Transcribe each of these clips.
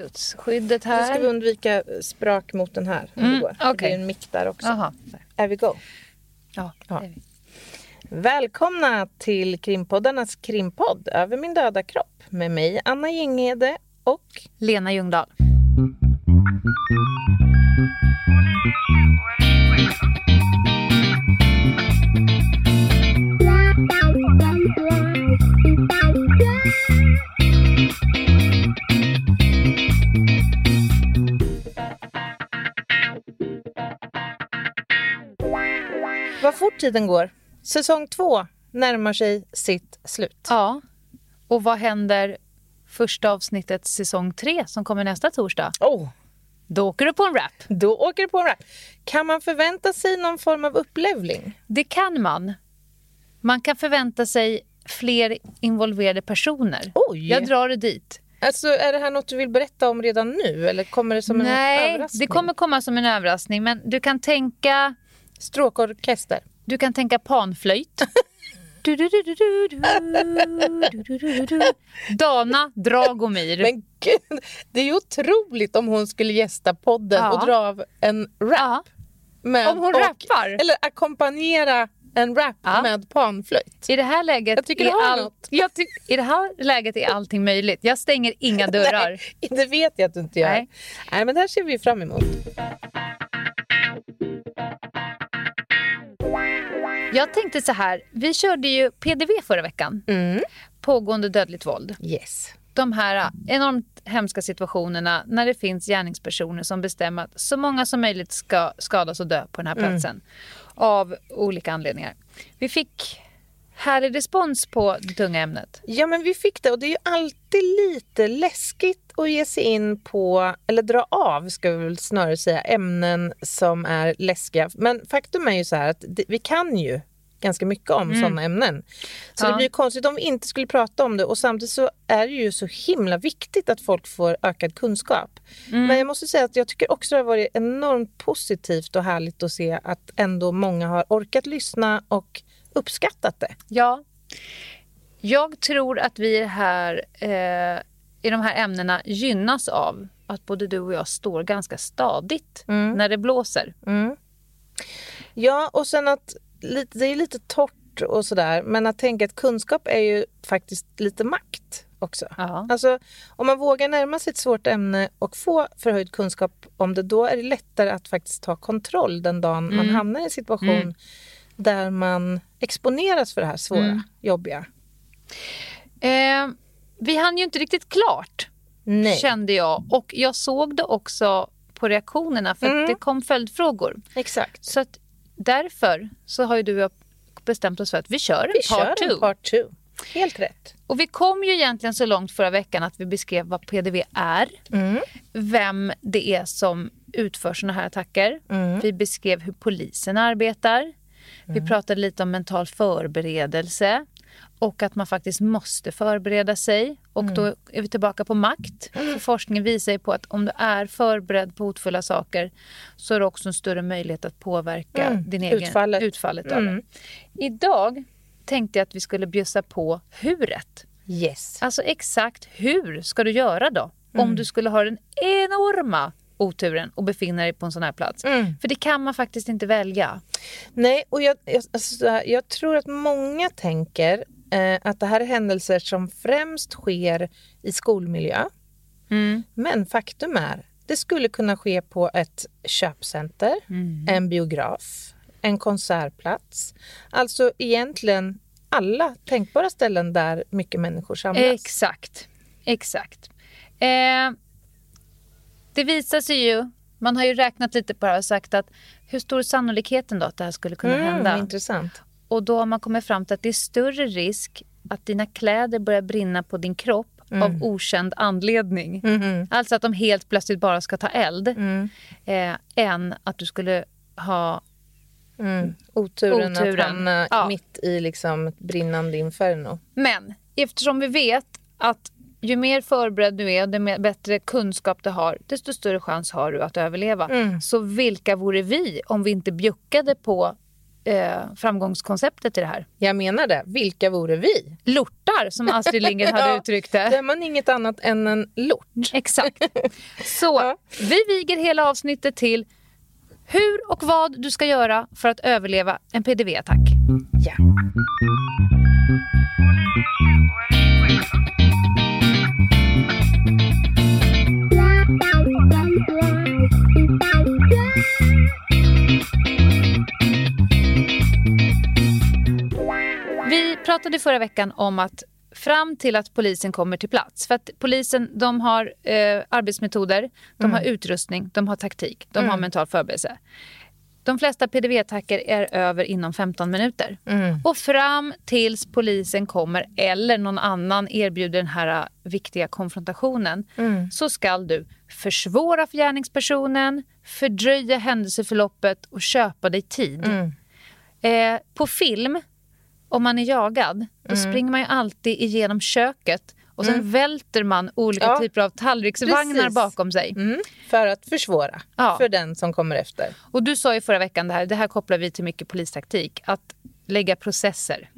Studsskyddet Nu ska här. vi undvika sprak mot den här. Mm, det går. Det blir en mick där också. Jaha. Är vi go? Ja, Ja. är vi. Välkomna till krimpoddarnas krimpodd Över min döda kropp med mig Anna Jinghede och Lena Ljungdahl. Fort tiden går. Säsong två närmar sig sitt slut. Ja. Och vad händer första avsnittet säsong tre som kommer nästa torsdag? Oh, Då åker du på en rap. då åker det på en rap. Kan man förvänta sig någon form av upplevling? Det kan man. Man kan förvänta sig fler involverade personer. Oj! Jag drar det dit. Alltså, är det här något du vill berätta om redan nu eller kommer det som en Nej, överraskning? det kommer komma som en överraskning. Men du kan tänka, Stråkorkester. Du kan tänka panflöjt. Dana Dragomir. Men gud, det är otroligt om hon skulle gästa podden ja. och dra av en rap. Ja. Med, om hon och, rappar? Eller ackompanjera en rap ja. med panflöjt. I det här läget jag tycker är all... jag ty... I det här läget är allting möjligt. Jag stänger inga dörrar. Nej, det vet jag att du inte gör. Nej. Nej, men det här ser vi fram emot. Jag tänkte så här, vi körde ju PDV förra veckan. Mm. Pågående dödligt våld. Yes. De här äh, enormt hemska situationerna när det finns gärningspersoner som bestämmer att så många som möjligt ska skadas och dö på den här platsen. Av olika anledningar. Vi fick härlig respons på det tunga ämnet. Ja, men vi fick det och det är ju alltid lite läskigt att ge sig in på, eller dra av ska vi väl snarare säga, ämnen som är läskiga. Men faktum är ju så här att vi kan ju ganska mycket om sådana ämnen. Så Ja. det blir konstigt om vi inte skulle prata om det och samtidigt så är det ju så himla viktigt att folk får ökad kunskap. Men jag måste säga att jag tycker också det har varit enormt positivt och härligt att se att ändå många har orkat lyssna och uppskattat det. Ja. Jag tror att vi här eh, i de här ämnena gynnas av att både du och jag står ganska stadigt när det blåser. Ja, och sen att det är lite torrt och sådär, men att tänka att kunskap är ju faktiskt lite makt också. Ja. Alltså, om man vågar närma sig ett svårt ämne och få förhöjd kunskap om det, då är det lättare att faktiskt ta kontroll den dagen man hamnar i en situation där man exponeras för det här svåra, jobbiga. Eh, vi hann ju inte riktigt klart Nej, kände jag. Och jag såg det också på reaktionerna för Mm. att det kom följdfrågor. exakt. Så att därför så har ju du och jag bestämt oss för att vi kör en Vi part kör two. en part two. Helt rätt. Och vi kom ju egentligen så långt förra veckan att vi beskrev vad PDV är. Mm. Vem det är som utför såna här attacker. Mm. Vi beskrev hur polisen arbetar. Vi pratade lite om mental förberedelse. Och att man faktiskt måste förbereda sig. Och Mm. då är vi tillbaka på makt. För forskningen visar ju på att om du är förberedd på hotfulla saker så har du också en större möjlighet att påverka Mm. din egen, Utfallet. utfallet av det. Idag tänkte jag att vi skulle bjussa på huret. Yes. Alltså exakt hur ska du göra då? Mm. Om du skulle ha den enorma oturen och befinna dig på en sån här plats. Mm. För det kan man faktiskt inte välja. Nej, och jag, jag, alltså, jag tror att många tänker att det här är händelser som främst sker i skolmiljö. Men faktum är, det skulle kunna ske på ett köpcenter, en biograf, en konsertplats. Alltså egentligen alla tänkbara ställen där mycket människor samlas. Exakt. Exakt. Eh, det visar sig ju, man har ju räknat lite på det här och sagt att hur stor är sannolikheten då att det här skulle kunna hända? mm, intressant. Och då har man kommit fram till att det är större risk att dina kläder börjar brinna på din kropp av okänd anledning. Alltså att de helt plötsligt bara ska ta eld. Eh, än att du skulle ha... Mm. Oturen, Oturen. att hamna Ja. mitt i liksom ett brinnande inferno. Men eftersom vi vet att ju mer förberedd du är och desto bättre kunskap du har, desto större chans har du att överleva. Så vilka vore vi om vi inte bjuckade på eh, framgångskonceptet i det här. Jag menar det. Vilka vore vi? Lortar, som Astrid Lindgren hade Ja, uttryckt det. Är man inget annat än en lort? Exakt. Så Ja. vi viger hela avsnittet till hur och vad du ska göra för att överleva en PDV-attack. Ja. Pratade förra veckan om att fram till att polisen kommer till plats. För att polisen de har eh, arbetsmetoder, de har utrustning, de har taktik, de har mental förberedelse. De flesta PDV-attacker är över inom 15 minuter. Och fram tills polisen kommer eller någon annan erbjuder den här eh, viktiga konfrontationen så ska du försvåra för gärningspersonen, fördröja händelseförloppet och köpa dig tid. Eh, på film, om man är jagad, då springer man ju alltid igenom köket och sen välter man olika Ja, typer av tallriksvagnar precis. bakom sig. Mm. För att försvåra Ja. för den som kommer efter. Och du sa ju förra veckan det här, det här kopplar vi till mycket polistaktik, att lägga processer.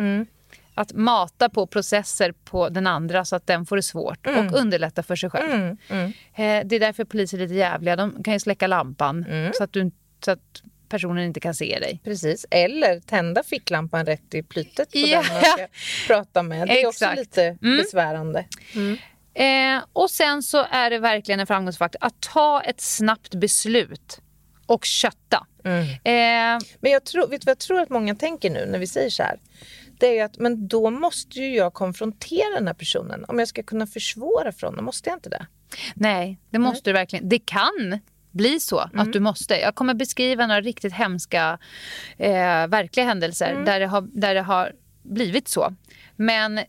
Att mata på processer på den andra så att den får det svårt och underlätta för sig själv. Mm. Mm. Eh, det är därför poliser är lite jävliga. De kan ju släcka lampan så, att du, så att personen inte kan se dig. Precis. Eller tända ficklampan rätt i plytet på Ja. den man ska prata med. Det är också Exakt. lite besvärande. Eh, och sen så är det verkligen en framgångsfaktor att ta ett snabbt beslut och kötta. Eh, Men jag tror, vet du vad jag tror att många tänker nu när vi säger så här? Det är ju att men då måste ju jag konfrontera den här personen. Om jag ska kunna försvåra för honom, måste jag inte det? nej, det måste du verkligen. Det kan bli så att du måste. Jag kommer beskriva några riktigt hemska eh, verkliga händelser där, det har, där det har blivit så. Men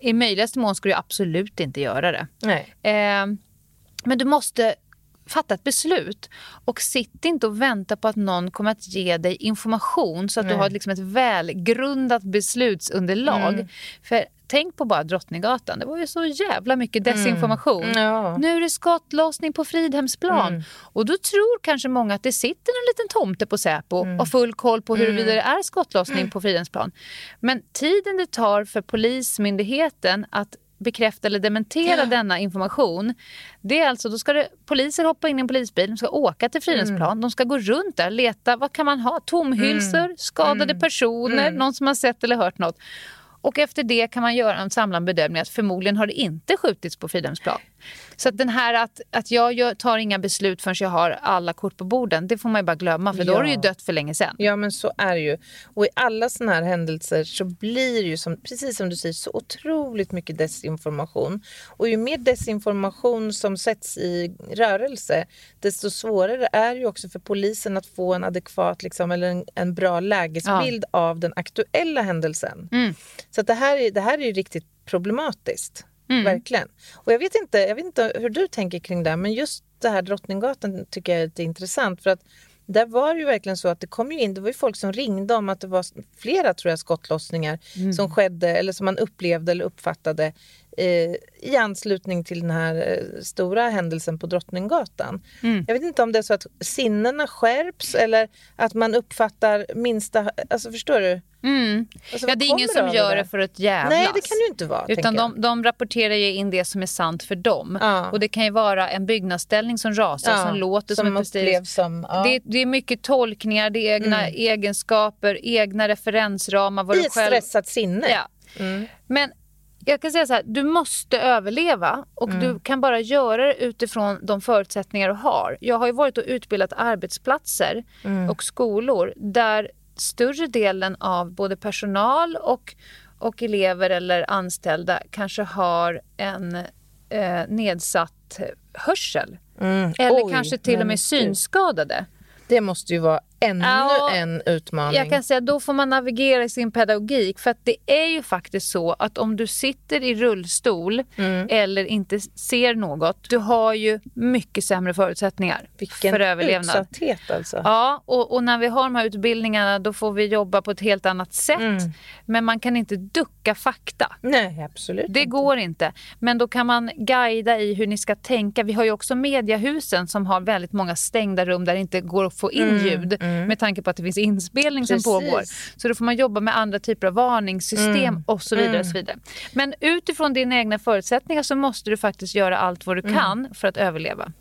i möjligaste mån ska du absolut inte göra det. Nej. Eh, men du måste fatta ett beslut. Och sitt inte och vänta på att någon kommer att ge dig information så att du har liksom ett välgrundat beslutsunderlag. För tänk på bara Drottninggatan. Det var ju så jävla mycket desinformation. Ja. Nu är det skottlossning på Fridhemsplan. Och då tror kanske många att det sitter en liten tomte på Säpo och har full koll på huruvida det är skottlossning på Fridhemsplan. Men tiden det tar för Polismyndigheten att bekräfta eller dementera denna information. Det är alltså, då ska det, poliser hoppa in i en polisbil, de ska åka till Fridhemsplan, de ska gå runt där, leta, vad kan man ha? Tomhylsor, skadade personer, någon som har sett eller hört något. Och efter det kan man göra en samlad bedömning att förmodligen har det inte skjutits på Fridhemsplan. Så att den här att, att jag tar inga beslut förrän jag har alla kort på borden, det får man ju bara glömma för då har du ju Ja. dött för länge sedan. Ja men så är det ju. Och i alla såna här händelser så blir det ju som, precis som du säger så otroligt mycket desinformation. Och ju mer desinformation som sätts i rörelse desto svårare är det ju också för polisen att få en adekvat liksom, eller en, en bra lägesbild av den aktuella händelsen. Så att det, här är, det här är ju riktigt problematiskt. Verkligen. Och jag vet, inte, jag vet inte hur du tänker kring det, men just det här Drottninggatan tycker jag är lite intressant. För att där var det ju verkligen så att det kom ju in, det var ju folk som ringde om att det var flera tror jag, skottlossningar som skedde eller som man upplevde eller uppfattade eh, i anslutning till den här eh, stora händelsen på Drottninggatan. Jag vet inte om det är så att sinnena skärps eller att man uppfattar minsta... Alltså förstår du? Mm. Alltså, Ja, det är ingen som gör det för att jävlas. Nej, det kan det inte vara. Utan de, de rapporterar ju in det som är sant för dem. Ja. Och det kan ju vara en byggnadsställning som rasar, Ja, som låter som, som ett prestige. som... Ja. Det, det är mycket tolkningar, det är egna egenskaper, egna referensramar. Vad I ett själv... stressat sinne. Ja. Men jag kan säga så här, du måste överleva och du kan bara göra det utifrån de förutsättningar du har. Jag har ju varit och utbildat arbetsplatser och skolor där större delen av både personal och, och elever eller anställda kanske har en eh, nedsatt hörsel. Mm. Eller Oj, kanske till och med synskadade. Det måste ju vara ännu Ja, en utmaning. Jag kan säga då får man navigera i sin pedagogik. För att det är ju faktiskt så att om du sitter i rullstol Mm. eller inte ser något, du har ju mycket sämre förutsättningar Vilken för överlevnad. utsatthet alltså. Ja, och, och när vi har de här utbildningarna då får vi jobba på ett helt annat sätt. Mm. Men man kan inte ducka fakta. Nej, absolut Det inte. går inte. Men då kan man guida i hur ni ska tänka. Vi har ju också mediahusen som har väldigt många stängda rum där det inte går att få in Mm, ljud. Med tanke på att det finns inspelning Precis. som pågår. Så då får man jobba med andra typer av varningssystem Mm. och så vidare. Och så vidare. Men utifrån dina egna förutsättningar så måste du faktiskt göra allt vad du Mm. kan för att överleva.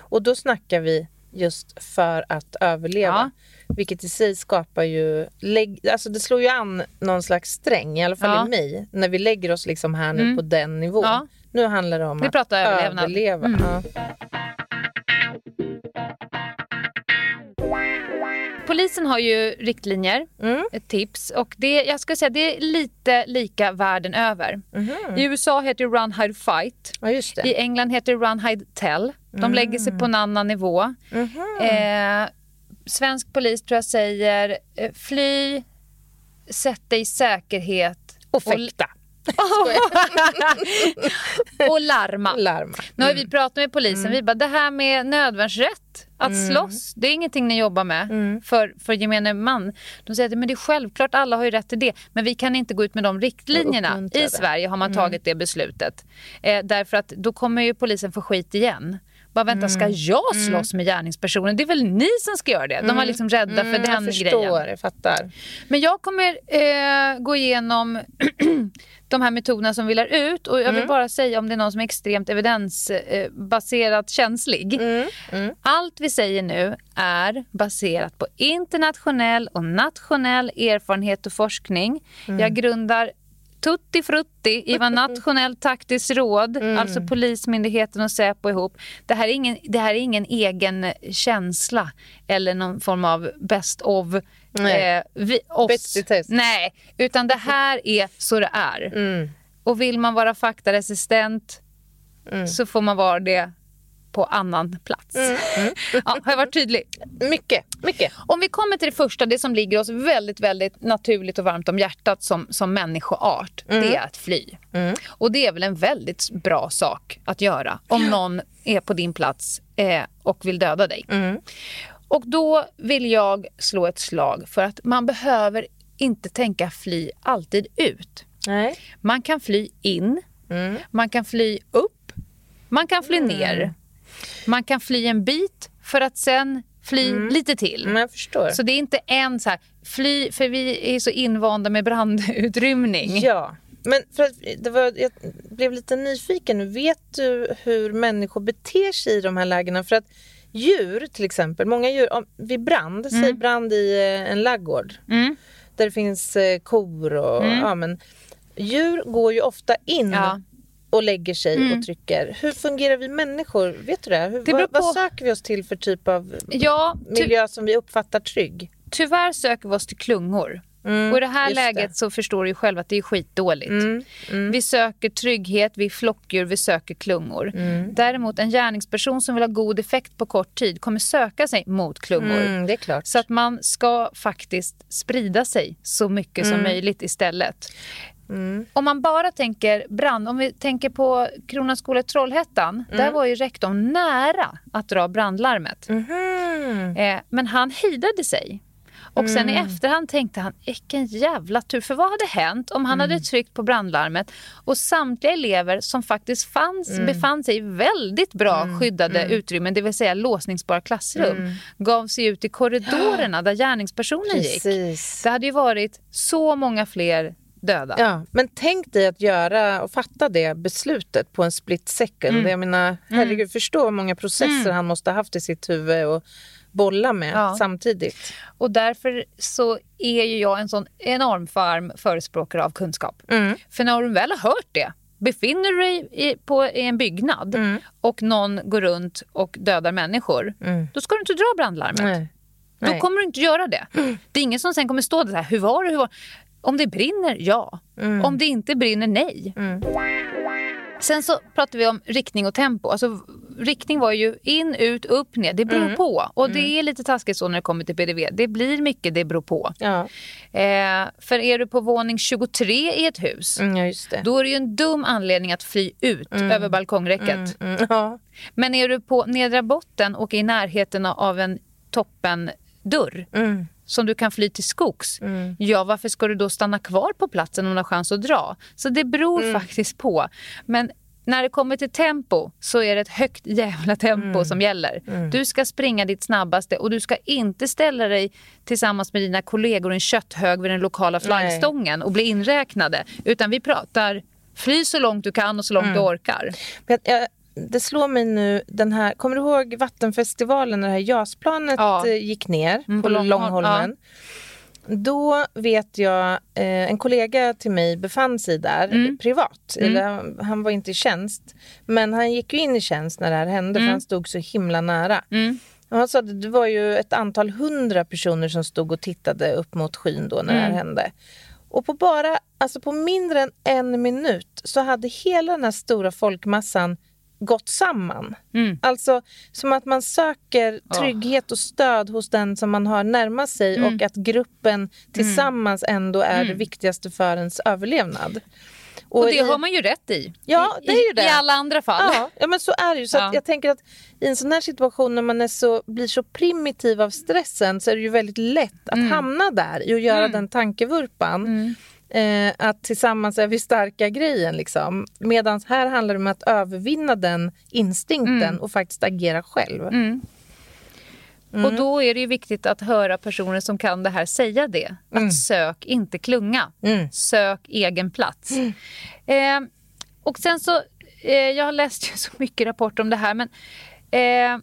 Och då snackar vi just för att överleva. Vilket i sig skapar ju... Alltså det slår ju an någon slags sträng, i alla fall Ja. i mig, när vi lägger oss liksom här nu på den nivån. Ja. Nu handlar det om Vi att pratar överlevnad. överleva. Mm. Polisen har ju riktlinjer, Mm. tips. Och det, jag ska säga, det är lite lika världen över. I USA heter det Run, Hide, Fight. ja. I England heter det Run, Hide, Tell. De lägger sig på en annan nivå. Eh, svensk polis tror jag säger eh, fly, sätt dig i säkerhet Och fäkta. och larma. Larma. Nu har vi pratat med polisen. Vi bara, det här med nödvärnsrätt, att slåss, det är ingenting ni jobbar med för, för gemene man. De säger att men det är självklart, alla har ju rätt till det. Men vi kan inte gå ut med de riktlinjerna. I. Sverige har man tagit det beslutet. Eh, därför att då kommer ju polisen få skit igen. Bara vänta, ska jag slåss med gärningspersonen? Det är väl ni som ska göra det? De var liksom rädda för Mm, den jag förstår, grejen. jag fattar. Men jag kommer eh, gå igenom de här metoderna som vi lär ut och jag vill bara säga om det är någon som är extremt evidensbaserat känslig. Allt vi säger nu är baserat på internationell och nationell erfarenhet och forskning. Jag grundar tutti frutti i vad Nationellt taktiskt råd, alltså Polismyndigheten och Säpo ihop. Det här, är ingen, det här är ingen egen känsla eller någon form av best of Nej. eh, vi, oss. Nej, utan det här är så det är. Mm. Och vill man vara faktaresistent så får man vara det på annan plats. Ja, har jag varit tydlig? Mycket, mycket. Om vi kommer till det första, det som ligger oss väldigt, väldigt naturligt och varmt om hjärtat som, som människoart, det är att fly. Och det är väl en väldigt bra sak att göra om någon är på din plats eh, och vill döda dig. Och då vill jag slå ett slag för att man behöver inte tänka fly alltid ut. Nej. Man kan fly in, man kan fly upp, man kan fly ner. Man kan fly en bit för att sen fly lite till. Men jag förstår. Så det är inte en så här, fly, för vi är så invanda med brandutrymning. Ja, men för att det var, jag blev lite nyfiken nu. Vet du hur människor beter sig i de här lägena? För att djur till exempel, många djur, om, vid brand, säg brand i eh, en laggård Mm. där det finns eh, kor och ja, men djur går ju ofta in Ja. Och lägger sig och trycker. Hur fungerar vi människor? Vet du det? Hur, beror vad, vad söker vi oss till för typ av Ja, miljö som vi uppfattar trygg? tyvärr söker vi oss till klungor. och i det här just det. läget så förstår du själv att det är skitdåligt. Mm, Vi söker trygghet, vi är flockdjur, vi söker klungor. Mm. Däremot en gärningsperson som vill ha god effekt på kort tid kommer söka sig mot klungor. Mm, det är klart. Så att man ska faktiskt sprida sig så mycket Mm. som möjligt istället. Om man bara tänker brand, om vi tänker på Kronans Trollhättan, Mm. där var ju rektorn nära att dra brandlarmet. Mhm. Eh, men han hejdade sig. Och sen i efterhand tänkte han, vilken jävla tur. För vad hade hänt om han hade tryckt på brandlarmet och samtliga elever som faktiskt fanns, befann sig i väldigt bra skyddade utrymmen, det vill säga låsningsbara klassrum, gav sig ut i korridorerna där gärningspersonen gick. Precis. Det hade ju varit så många fler döda. Ja, men tänk dig att göra och fatta det beslutet på en split second. Mm. Jag menar, herregud, förstå hur många processer han måste ha haft i sitt huvud och bolla med Ja. samtidigt. Och därför så är ju jag en sån enorm varm förespråkare av kunskap. Mm. För när du väl har hört det, befinner du dig i, på, i en byggnad Mm. och någon går runt och dödar människor, då ska du inte dra brandlarmet. Nej. Då Nej. kommer du inte göra det. Det är ingen som sen kommer stå där hur var det? Hur var det? Om det brinner, ja. Mm. Om det inte brinner, nej. Sen så pratar vi om riktning och tempo. Alltså, riktning var ju in, ut, upp, ner. Det beror Mm. på. Och det är lite taskigt så när det kommer till PDV. Det blir mycket det beror på. Ja. Eh, för är du på våning 23 i ett hus, Mm, ja, just det. då är det ju en dum anledning att fly ut över balkongräcket. Mm, ja. Men är du på nedre botten och i närheten av en toppendörr Mm. Som du kan fly till skogs, ja varför ska du då stanna kvar på platsen om du har chans att dra? Så det beror Mm. faktiskt på. Men när det kommer till tempo så är det ett högt jävla tempo Mm. som gäller. Du ska springa ditt snabbaste och du ska inte ställa dig tillsammans med dina kollegor i en kötthög vid den lokala flaggstången och bli inräknade. Utan vi pratar fly så långt du kan och så långt Mm. du orkar. Jag, det slår mig nu, den här, kommer du ihåg Vattenfestivalen när det här JAS-planet Ja. eh, gick ner Mm, på på Långhol- Långholmen? Då vet jag, eh, en kollega till mig befann sig där Mm. privat. Eller, han- var inte i tjänst. Men han gick ju in i tjänst när det här hände för han stod så himla nära. Mm. Och han sa att det var ju ett antal hundra personer som stod och tittade upp mot skyn då när det Mm. här hände. Och på bara, alltså på mindre än en minut så hade hela den här stora folkmassan gått samman. Mm. Alltså som att man söker trygghet och stöd hos den som man har närmast sig Mm. och att gruppen tillsammans ändå är det viktigaste för ens överlevnad. Och det i- har man ju rätt i. Ja, det är ju det. I alla andra fall. Ja, ja men så är det ju. Så Ja. jag tänker att i en sån här situation när man är så, blir så primitiv av stressen så är det ju väldigt lätt att Mm. hamna där i att göra den tankevurpan. Eh, att tillsammans är vi starka grejen. Liksom. Medan här handlar det om att övervinna den instinkten Mm. och faktiskt agera själv. Och då är det ju viktigt att höra personer som kan det här säga det. Att sök inte klunga. Mm. Sök egen plats. Eh, och sen så, eh, jag har läst ju så mycket rapporter om det här men eh,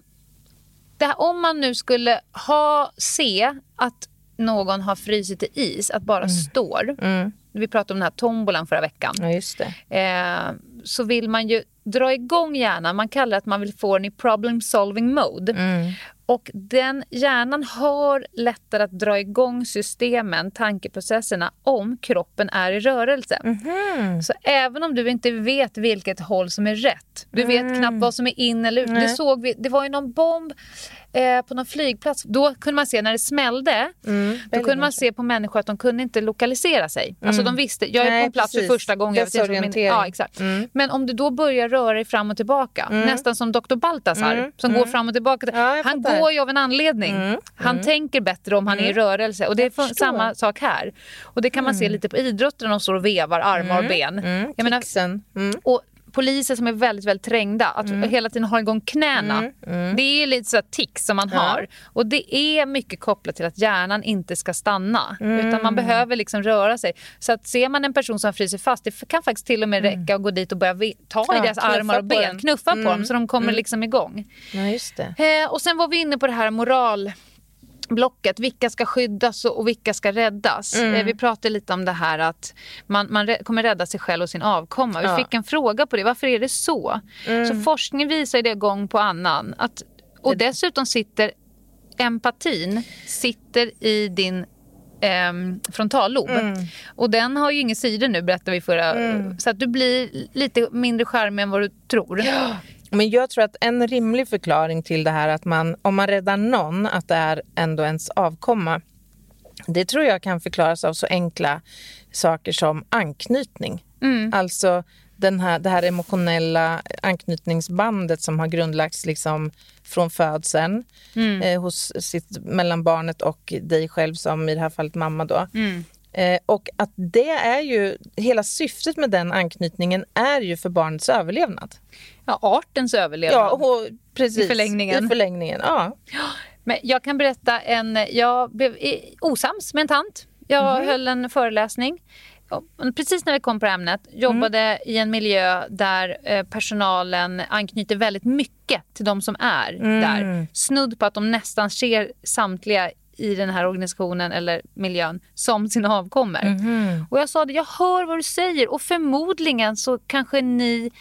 det här, om man nu skulle ha, se att någon har frusit i is, att bara står. Mm. Vi pratade om den här tombolan förra veckan. Ja, just det. Eh, så vill man ju dra igång hjärnan. Man kallar det att man vill få den i problem solving mode. Mm. Och den hjärnan har lättare att dra igång systemen, tankeprocesserna, om kroppen är i rörelse. Mhm. Så även om du inte vet vilket håll som är rätt, du vet knappt vad som är in eller ut. Det, såg vi, det var ju någon bomb eh, på någon flygplats. Då kunde man se när det smällde, Mm. då kunde man se på människor att de kunde inte lokalisera sig. Alltså de visste, jag är Nej, på en plats för precis. första gången. jag vet. Ja, exakt. Mm. Men om du då börjar röra dig fram och tillbaka, nästan som Dr. Baltasar Mm, som går fram och tillbaka. Ja, han går ju av en anledning. Mm, Han tänker bättre om han är i rörelse. Och det är för, samma sak här. Och det kan man se lite på idrotten de står och vevar armar och ben. Mm. Jag menar. Mm. och poliser som är väldigt, väldigt trängda, att hela tiden ha igång knäna. Det är lite så tics som man Ja. har. Och det är mycket kopplat till att hjärnan inte ska stanna. Utan man behöver liksom röra sig. Så att ser man en person som fryser fast, det kan faktiskt till och med räcka att gå dit och börja ta i Ja, deras armar och ben. Knuffa på dem så de kommer liksom igång. Ja, just det. Eh, och sen var vi inne på det här moralblocket. Vilka ska skyddas och vilka ska räddas? Mm. Eh, vi pratade lite om det här att man, man kommer rädda sig själv och sin avkomma. Vi Ja. Mm. fick en fråga på det. Varför är det så? Så forskningen visar det gång på annan. Att, och dessutom sitter empatin sitter i din ehm, frontallob. Mm. Och den har ju ingen sidor nu berättar vi förra. Så att du blir lite mindre charmig än vad du tror. Men jag tror att en rimlig förklaring till det här att man, om man räddar någon, att det är ändå ens avkomma. Det tror jag kan förklaras av så enkla saker som anknytning. Alltså den här, det här emotionella anknytningsbandet som har grundlagts liksom från födseln eh, hos sitt, mellan barnet och dig själv som i det här fallet mamma då. Eh, och att det är ju, hela syftet med den anknytningen är ju för barnets överlevnad. Ja, artens överlevnad. Ja, och precis. I förlängningen. I förlängningen, ja. Men jag kan berätta en... Jag blev osams med en tant. Jag Mhm. höll en föreläsning. Precis när vi kom på ämnet jobbade Mm. i en miljö där eh, personalen anknyter väldigt mycket till de som är Mm. där. Snudd på att de nästan ser samtliga i den här organisationen eller miljön som sina avkommor. Mhm. Och jag sa det, jag hör vad du säger och förmodligen så kanske ni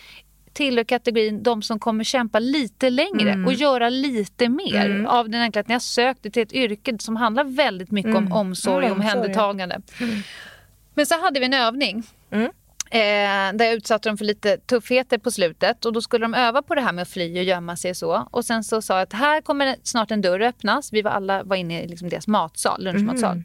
tillhör kategorin de som kommer kämpa lite längre Mm. och göra lite mer. Av den enkla att ni har sökt er till ett yrke som handlar väldigt mycket om omsorg och Mm, omhändertagande. Men så hade vi en övning. Mm. Eh, där jag utsatte dem för lite tuffheter på slutet. Och Då skulle de öva på det här med att fly och gömma sig och så. Och Sen så sa jag att här kommer snart en dörr öppnas. Vi var alla var inne i liksom deras matsal, lunchmatsal. Mm.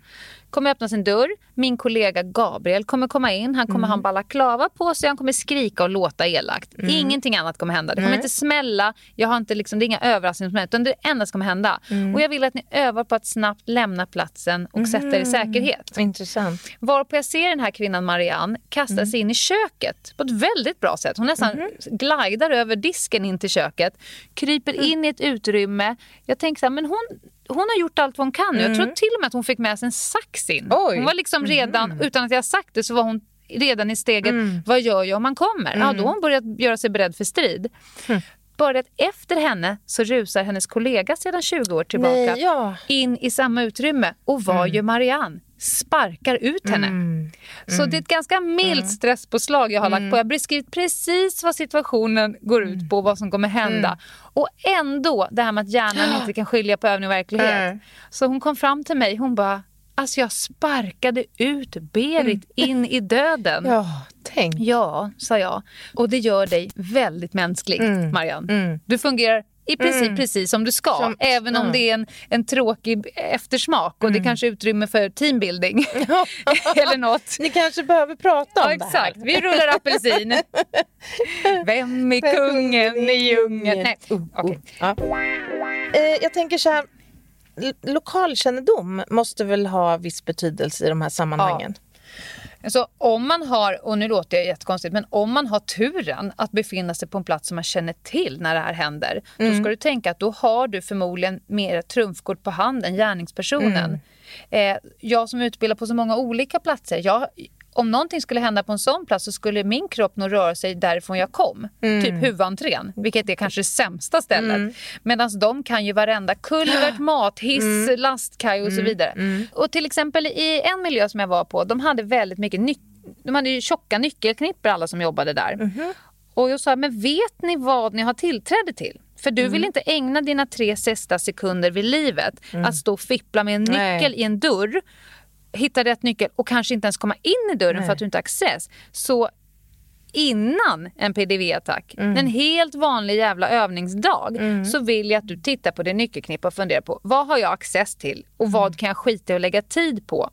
Kommer öppnas en dörr. Min kollega Gabriel kommer komma in. Han kommer Mm. ha en balaklava på sig. Han kommer skrika och låta elakt. Mm. Ingenting annat kommer hända. Det kommer inte smälla. Jag har inte liksom, det är inga överraskningsmoment. Utan det enda som kommer hända. Mm. Och jag vill att ni övar på att snabbt lämna platsen och sätta er i säkerhet. Intressant. Varpå jag ser den här kvinnan Marianne kasta sig in i köket på ett väldigt bra sätt. Hon nästan Mhm. glidar över disken in till köket, kryper Mm. in i ett utrymme. Jag tänker så här, men hon, hon har gjort allt vad hon kan nu. Jag tror till och med att hon fick med sig en sax in. Mm. Oj. Hon var liksom redan, utan att jag sagt det, så var hon redan i steget, Mm. vad gör jag om man kommer? Ja, då har hon börjat göra sig beredd för strid. Hm. Bara att efter henne så rusar hennes kollega sedan 20 år tillbaka Nej, ja. in i samma utrymme. Och vad gör Marianne? Sparkar ut henne. Mm. Så det är ett ganska milt stresspåslag jag har lagt på. Jag har beskrivit precis vad situationen går ut på, vad som kommer hända. Och ändå det här med att hjärnan inte kan skilja på övning och verklighet. Så hon kom fram till mig, hon bara Alltså jag sparkade ut Berit in i döden. Ja, tänk. Ja, sa jag. Och det gör dig väldigt mänsklig, Marianne. Du fungerar i princip precis som du ska. Som- även om ja. det är en, en tråkig eftersmak och det kanske är utrymme för teambuilding. Eller något. Ni kanske behöver prata om Ja, det här. exakt. Vi rullar apelsin. Vem är kungen i djungeln? Nej, Uh, okej. uh, ja. Eh, jag tänker så här, lokalkännedom måste väl ha viss betydelse i de här sammanhangen? Alltså, om man har, och nu låter jag jättekonstigt, men om man har turen att befinna sig på en plats som man känner till när det här händer, då ska du tänka att då har du förmodligen mer trumfkort på hand än gärningspersonen. Eh, jag som utbildar på så många olika platser, jag, om någonting skulle hända på en sån plats så skulle min kropp nog röra sig därifrån jag kom. Typ huvudentrén, vilket är kanske det sämsta stället. Medan de kan ju varenda kulvert, mathiss, lastkaj och så vidare. Och till exempel i en miljö som jag var på, de hade väldigt mycket nyc- de hade ju tjocka nyckelknippor alla som jobbade där. Och jag sa, men vet ni vad ni har tillträde till? För du vill inte ägna dina tre sista sekunder vid livet att stå och fippla med en nyckel Nej. i en dörr hitta rätt nyckel och kanske inte ens komma in i dörren för att du inte har access. Så innan en PDV-attack, en helt vanlig jävla övningsdag, så vill jag att du tittar på din nyckelknippa och funderar på vad har jag access till och vad kan jag skita att lägga tid på?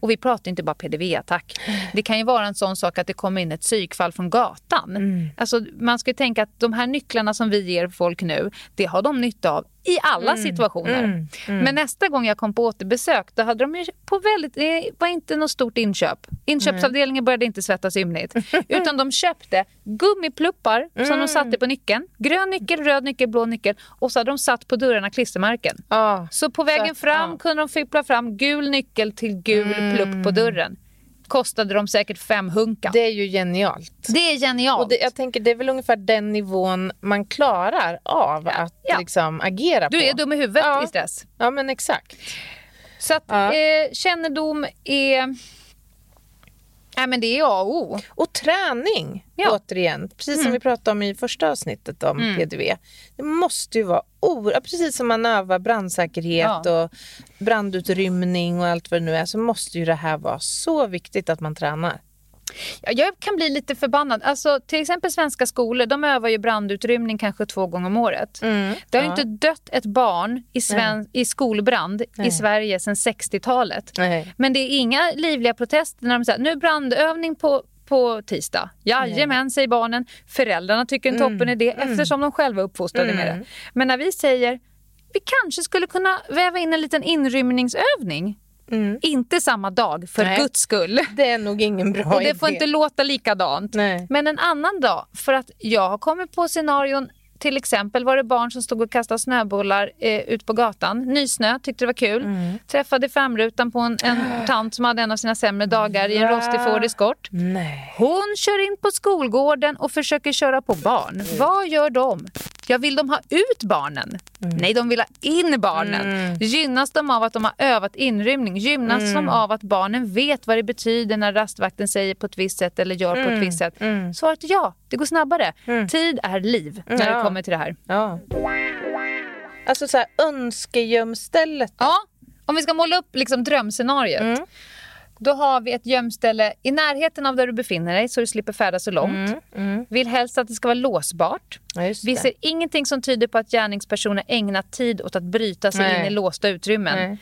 Och vi pratar inte bara PDV-attack. Det kan ju vara en sån sak att det kommer in ett psykfall från gatan. Alltså, man ska tänka att de här nycklarna som vi ger folk nu, det har de nytta av i alla situationer. Men nästa gång jag kom på återbesök, då hade de på väldigt, det var inte något stort inköp. Inköpsavdelningen började inte svettas ymnigt. Utan de köpte gummipluppar som de satte på nyckeln. Grön nyckel, röd nyckel, blå nyckel. Och så hade de satt på dörrarna klistermärken. Ja. Så på vägen att- fram ja. kunde de fippla fram gul nyckel till gul plupp på dörren. Kostade de säkert fem hunka. Det, Det är ju genialt. är genialt. Och det, jag tänker det är väl ungefär den nivån man klarar av att Ja. liksom agera du på. är dum i huvudet Ja. i stress. Ja men exakt. Så att Ja. eh, kännedom är... Nej, men det är A och O. Och träning, Ja. återigen. Precis som vi pratade om i första avsnittet om PDV. Det måste ju vara oerhört, precis som man övar brandsäkerhet Ja. och brandutrymning och allt vad det nu är, så måste ju det här vara så viktigt att man tränar. Ja, Jag kan bli lite förbannad. Alltså, till exempel svenska skolor, de övar ju brandutrymning kanske två gånger om året. Det har ja. inte dött ett barn i, sven- i skolbrand i Sverige sedan 60-talet. Nej. Men det är inga livliga protester när de säger nu är brandövning på på tisdag. Jajamän, säger barnen. Föräldrarna tycker en toppen idé eftersom de själva är uppfostrade med det. Men när vi säger vi kanske skulle kunna väva in en liten inrymningsövning. Inte samma dag, för Nej. guds skull. Det är nog ingen bra Och det får idé. inte låta likadant. Nej. Men en annan dag, för att jag har kommit på scenarion till exempel var det barn som stod och kastade snöbollar eh, ut på gatan. Nysnö, tyckte det var kul. Mm. Träffade framrutan på en, en tant som hade en av sina sämre dagar i en rostig Ford Escort. Nej. Hon kör in på skolgården och försöker köra på barn. Vad gör de? Jag vill de ha ut barnen? Nej, de vill ha in barnen. Gynnas de av att de har övat inrymning? Gynnas de av att barnen vet vad det betyder när rastvakten säger på ett visst sätt eller gör på ett visst sätt? Svaret är ja, det går snabbare. Tid är liv när det Ja. Kommer till det här. Ja. Alltså så här, önskegömstället. Ja, om vi ska måla upp liksom drömscenariot. Då har vi ett gömställe i närheten av där du befinner dig så du slipper färdas så långt. Vill helst att det ska vara låsbart. Ja, Vi ser ingenting som tyder på att gärningspersoner ägnat tid åt att bryta sig Nej. in i låsta utrymmen. Nej.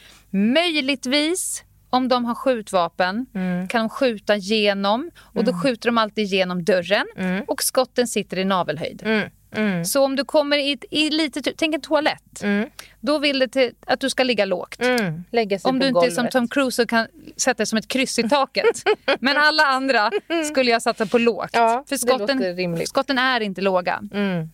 Möjligtvis, om de har skjutvapen, Mm. kan de skjuta genom. Och då skjuter de alltid genom dörren. Och skotten sitter i navelhöjd. Mm. Mm. Så om du kommer i, i lite, typ- tänk en toalett. Mm. Då vill det till, att du ska ligga lågt. Mm. Lägga sig Om på du inte är som golvet. Tom Cruise och kan sätta dig som ett kryss i taket. Men alla andra skulle jag sätta på lågt. Ja, För skotten, skotten är inte låga. Mm.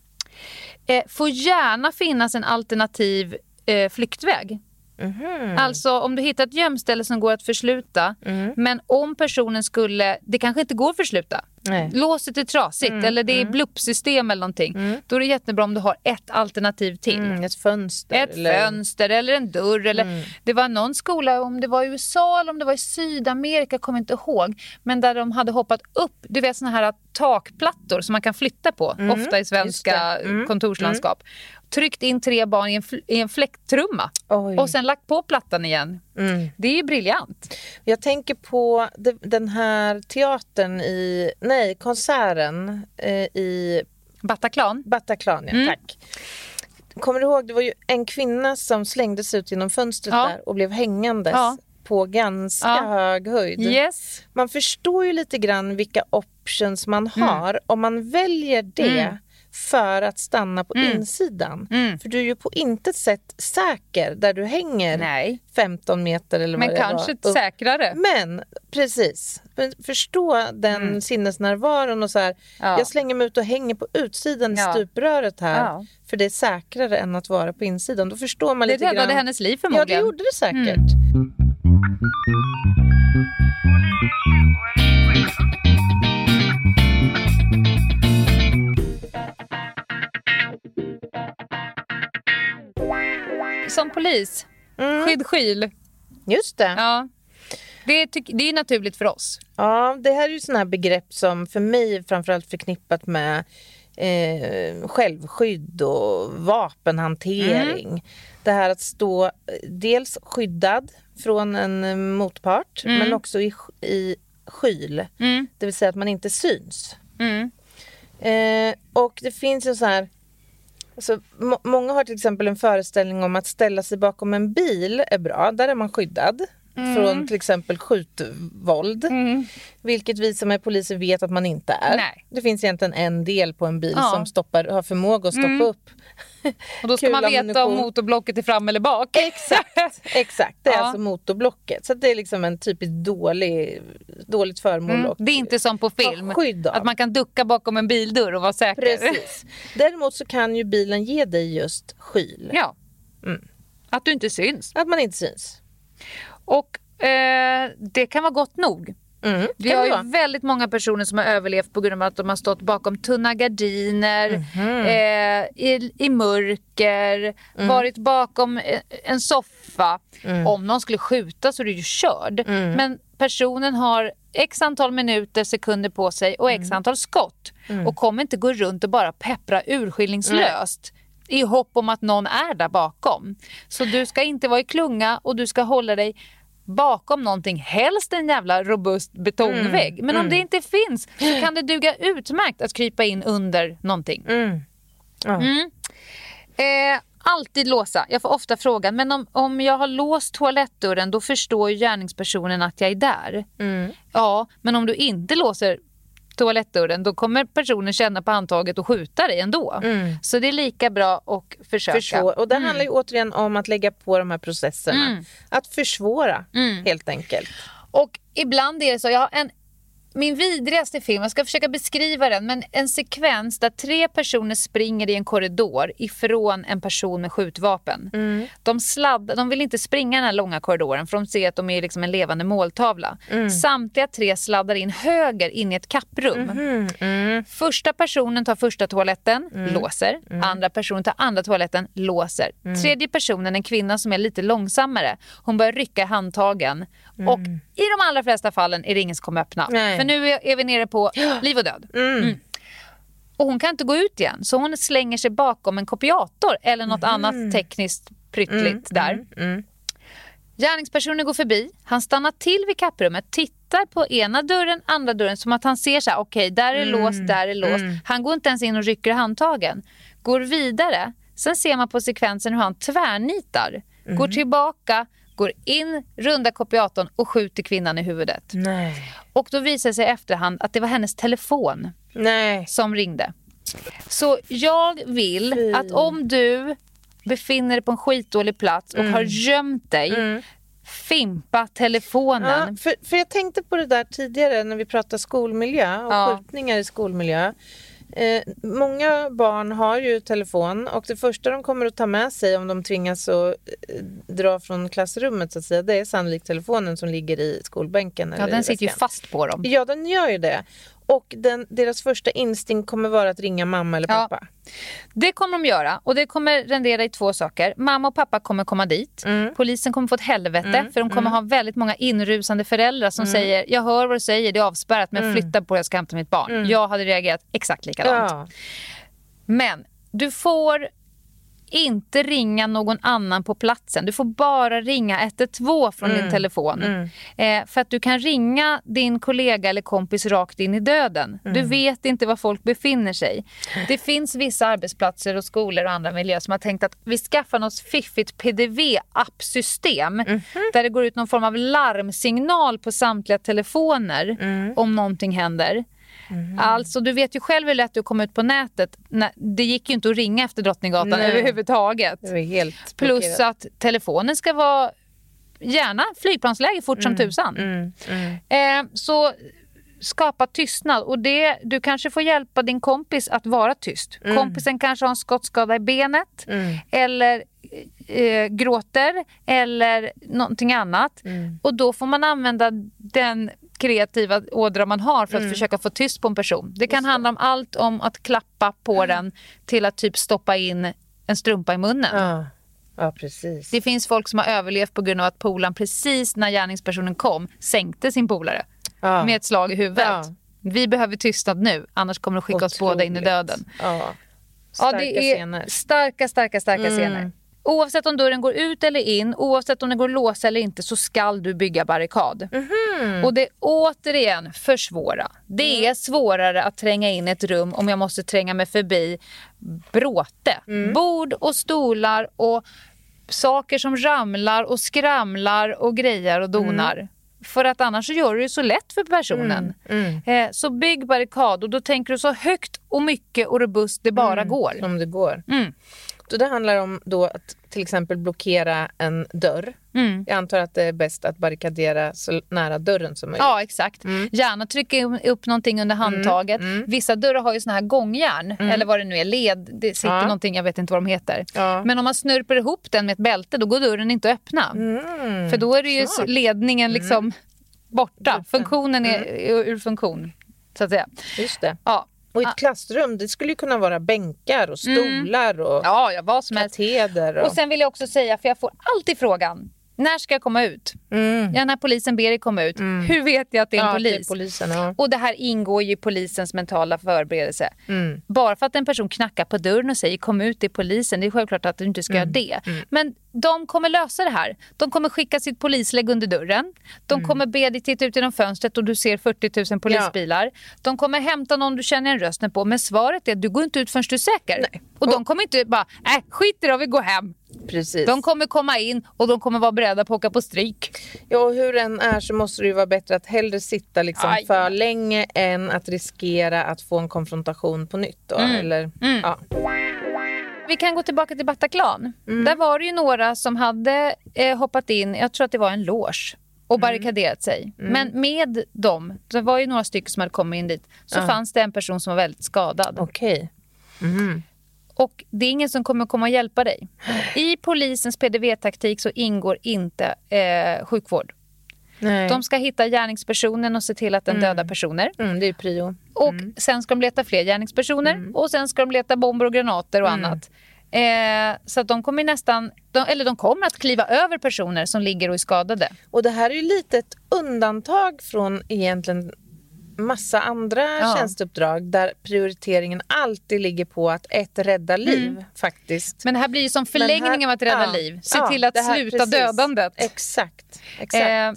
Eh, får gärna finnas en alternativ eh, flyktväg. Mhm. Alltså om du hittar ett gömställe som går att försluta Mm. men om personen skulle, det kanske inte går att försluta. Nej. Låset är trasigt Mm, eller det är bluppsystem eller någonting. Då är det jättebra om du har ett alternativ till. Mm. Ett fönster. Ett eller... fönster eller en dörr. Eller, Mm. Det var någon skola, om det var i USA eller om det var i Sydamerika, kommer inte ihåg. Men där de hade hoppat upp, du vet såna här takplattor som man kan flytta på. Ofta i svenska Mm. Mm. kontorslandskap. Tryckt in tre barn i en, i en fläkttrumma. Oj. Och sen lagt på plattan igen. Mm. Det är ju briljant. Jag tänker på de- den här teatern i, nej, konserten eh, i Bataclan. Bataclan, ja, Mm. tack. Kommer du ihåg, det var ju en kvinna som slängdes ut genom fönstret Ja. där och blev hängandes Ja. på ganska Ja. hög höjd. Yes. Man förstår ju lite grann vilka options man har om man väljer det Mm. För att stanna på Mm. insidan. Mm. För du är ju på intet sätt säker där du hänger Nej, 15 meter eller men vad det kanske var. säkrare. Men precis, Men förstå den sinnesnärvaron och så här, Mm. Ja. jag slänger mig ut och hänger på utsidan Ja. i stupröret här Ja. för det är säkrare än att vara på insidan. Då förstår man Det lite räddade grann. hennes liv Ja, det förmodligen. gjorde det säkert. Mm. Som polis, Mm. skydd skyl. Just det. Ja. Det, tyck, det är naturligt för oss. Ja, det här är ju sådana här begrepp som för mig framförallt förknippat med eh, självskydd och vapenhantering. Mm. Det här att stå dels skyddad från en eh, motpart Mm. men också i, i skyl. Mm. Det vill säga att man inte syns. Mm. Eh, och det finns ju så här... Alltså, må- många har till exempel en föreställning om att ställa sig bakom en bil är bra. Där är man skyddad från till exempel skjutvåld. Mm. Vilket vi som är poliser vet att man inte är. Nej. Det finns egentligen en del på en bil Ja. som stoppar, har förmåga att stoppa Mm. upp. Och då ska man veta om Kulammunition. motorblocket är fram eller bak. Exakt, exakt. Det är Ja. alltså motorblocket. Så det är liksom en typiskt dålig, dåligt föremål. Mm. Det är inte som på film, att man kan ducka bakom en bildörr och vara säker. Precis. Däremot så kan ju bilen ge dig just skyl. Ja. Mm. Att du inte syns. Att man inte syns. Och eh, det kan vara gott nog. Mm. Vi har det ju väldigt många personer som har överlevt på grund av att de har stått bakom tunna gardiner, Mhm. eh, i, i mörker, Mm. varit bakom eh, en soffa. Om någon skulle skjuta så är du ju körd. Mm. Men personen har x antal minuter, sekunder på sig och Mm. x antal skott. Och kommer inte gå runt och bara peppra urskillningslöst. I hopp om att någon är där bakom. Så du ska inte vara i klunga och du ska hålla dig bakom någonting, helst en jävla robust betongvägg. Men om det inte finns så kan det duga utmärkt att krypa in under någonting. Mm. Ja. Mm. Eh, alltid låsa. Jag får ofta frågan, men om, om jag har låst toalettdörren då förstår ju gärningspersonen att jag är där. Mm. Ja, men om du inte låser toalettdörren då kommer personen känna på handtaget och skjuta dig ändå. Mm. Så det är lika bra att försöka. Försvår- Och det handlar ju återigen om att lägga på de här processerna. Mm. Att försvåra Mm. helt enkelt. Och ibland är det så, jag har en, min vidrigaste film, jag ska försöka beskriva den, men en sekvens där tre personer springer i en korridor ifrån en person med skjutvapen. De, sladd, de vill inte springa den här långa korridoren för de ser att de är liksom en levande måltavla. Samtliga tre sladdar in höger in i ett kapprum. Mm. Mm. Första personen tar första toaletten, låser. Andra personen tar andra toaletten, låser. Tredje personen, en kvinna som är lite långsammare, hon börjar rycka i handtagen. Och i de allra flesta fallen är det ingen som kommer öppna. Nej. För nu är vi nere på liv och död. Mm. Och hon kan inte gå ut igen, så hon slänger sig bakom en kopiator eller något annat tekniskt pryttligt där. Mm. Gärningspersonen går förbi, han stannar till vid kapprummet, tittar på ena dörren, andra dörren som att han ser så här, okej där är låst, där är låst. Han går inte ens in och rycker handtagen. Går vidare, sen ser man på sekvensen hur han tvärnitar. Går tillbaka, går in, rundar kopiatorn och skjuter kvinnan i huvudet. Nej. Och då visar det sig i efterhand att det var hennes telefon Nej. som ringde. Så jag vill Fy. att om du befinner dig på en skitdålig plats och Mm. har gömt dig, fimpa telefonen. Ja, för, för jag tänkte på det där tidigare när vi pratade skolmiljö och Ja. skjutningar i skolmiljö. Eh, många barn har ju telefon och det första de kommer att ta med sig om de tvingas att eh, dra från klassrummet så att säga, det är sannolikt telefonen som ligger i skolbänken. Ja, den sitter ju fast på dem. Ja, den gör ju det. Och den, deras första instinkt kommer vara att ringa mamma eller Ja. pappa. Det kommer de göra och det kommer rendera i två saker. Mamma och pappa kommer komma dit. Mm. Polisen kommer få ett helvete för de kommer ha väldigt många inrusande föräldrar som säger jag hör vad du säger, det är avspärrat men flytta på jag ska hämta mitt barn. Jag hade reagerat exakt likadant. Ja. Men du får inte ringa någon annan på platsen. Du får bara ringa 112 från din telefon. Eh, för att du kan ringa din kollega eller kompis rakt in i döden. Du vet inte var folk befinner sig. Det finns vissa arbetsplatser och skolor och andra miljöer som har tänkt att vi skaffar något fiffigt PDV-appsystem där det går ut någon form av larmsignal på samtliga telefoner om någonting händer. Alltså du vet ju själv hur lätt du kom ut på nätet. Det gick ju inte att ringa efter Drottninggatan Nej. överhuvudtaget. Plus att telefonen ska vara gärna flygplansläge fort som tusan. Mm, mm. Eh, så skapa tystnad och det, du kanske får hjälpa din kompis att vara tyst. Kompisen kanske har en skottskada i benet Mm. eller eh, gråter eller någonting annat. Mm. Och då får man använda den kreativa ådra man har för att Mm. försöka få tyst på en person. Det kan handla om allt om att klappa på den till att typ stoppa in en strumpa i munnen. Ja. ja, precis. Det finns folk som har överlevt på grund av att polaren precis när gärningspersonen kom sänkte sin polare Ja. med ett slag i huvudet. Ja. Vi behöver tystnad nu, annars kommer det skicka oss båda in i Otroligt. döden. Ja. Ja, Starka det är scener. starka, starka, starka Mm. scener. Oavsett om dörren går ut eller in, oavsett om den går att låsa eller inte så skall du bygga barrikad. Mhm. Och det är återigen försvåra. Det Mm. är svårare att tränga in ett rum om jag måste tränga mig förbi bråte. Mm. Bord och stolar och saker som ramlar och skramlar och grejar och donar. För att annars så gör du det så lätt för personen. Mm. Eh, så bygg barrikad och då tänker du så högt och mycket och robust det bara går. Om det går. Mm. Så det handlar om då att till exempel blockera en dörr. Mm. Jag antar att det är bäst att barrikadera så nära dörren som möjligt. Ja, exakt. Gärna trycka upp någonting under handtaget. Vissa dörrar har ju såna här gångjärn, eller vad det nu är, led. Det sitter Ja. någonting, jag vet inte vad de heter. Ja. Men om man snurper ihop den med ett bälte, då går dörren inte att öppna. Mm. För då är det ju Smart. ledningen liksom borta. Funktionen är är ur funktion, så att säga. Just det. Ja, Och ett klassrum, det skulle ju kunna vara bänkar och stolar och ja, ja vad som kateder. Och... Och sen vill jag också säga, för jag får alltid frågan, när ska jag komma ut? Mm. Ja, när polisen ber dig komma ut. Hur vet jag att det är en ja, polis? Det är polisen, ja. Och det här ingår ju i polisens mentala förberedelse. Mm. Bara för att en person knackar på dörren och säger kom ut, det är polisen. Det är självklart att du inte ska Mm. göra det. Men de kommer lösa det här. De kommer skicka sitt polislägg under dörren. De Mm. kommer be dig titta ut genom fönstret och du ser 40 000 polisbilar. De kommer hämta någon du känner en rösten på. Men svaret är att du går inte ut förrän du är säker. Nej. Och de kommer inte bara, äh, skit i det, vi går hem. Precis. De kommer komma in och de kommer vara beredda på att åka på stryk. Ja, och hur den är så måste det ju vara bättre att hellre sitta liksom Aj. för länge än att riskera att få en konfrontation på nytt. Då, Mm. Eller, Ja. Vi kan gå tillbaka till Bataclan. Mm. Där var det ju några som hade eh, hoppat in, jag tror att det var en loge och Mm. barrikaderat sig. Men med dem, det var ju några stycken som hade kommit in dit, så Ja. fanns det en person som var väldigt skadad. Okej. Mhm. Och det är ingen som kommer komma och hjälpa dig. I polisens PDV-taktik så ingår inte eh, sjukvård. Nej. De ska hitta gärningspersonen och se till att den dödar personer. Mm, det är prio. Och sen ska de leta fler gärningspersoner och sen ska de leta bomber och granater och annat. Eh, så att de kommer nästan, de, eller de kommer att kliva över personer som ligger och är skadade. Och det här är ju lite ett undantag från egentligen massa andra Ja. tjänsteuppdrag där prioriteringen alltid ligger på att ett rädda liv faktiskt. Men det här blir som förlängning här- av att rädda ja, liv. Se ja, till att sluta precis. dödandet. Exakt. exakt. Eh,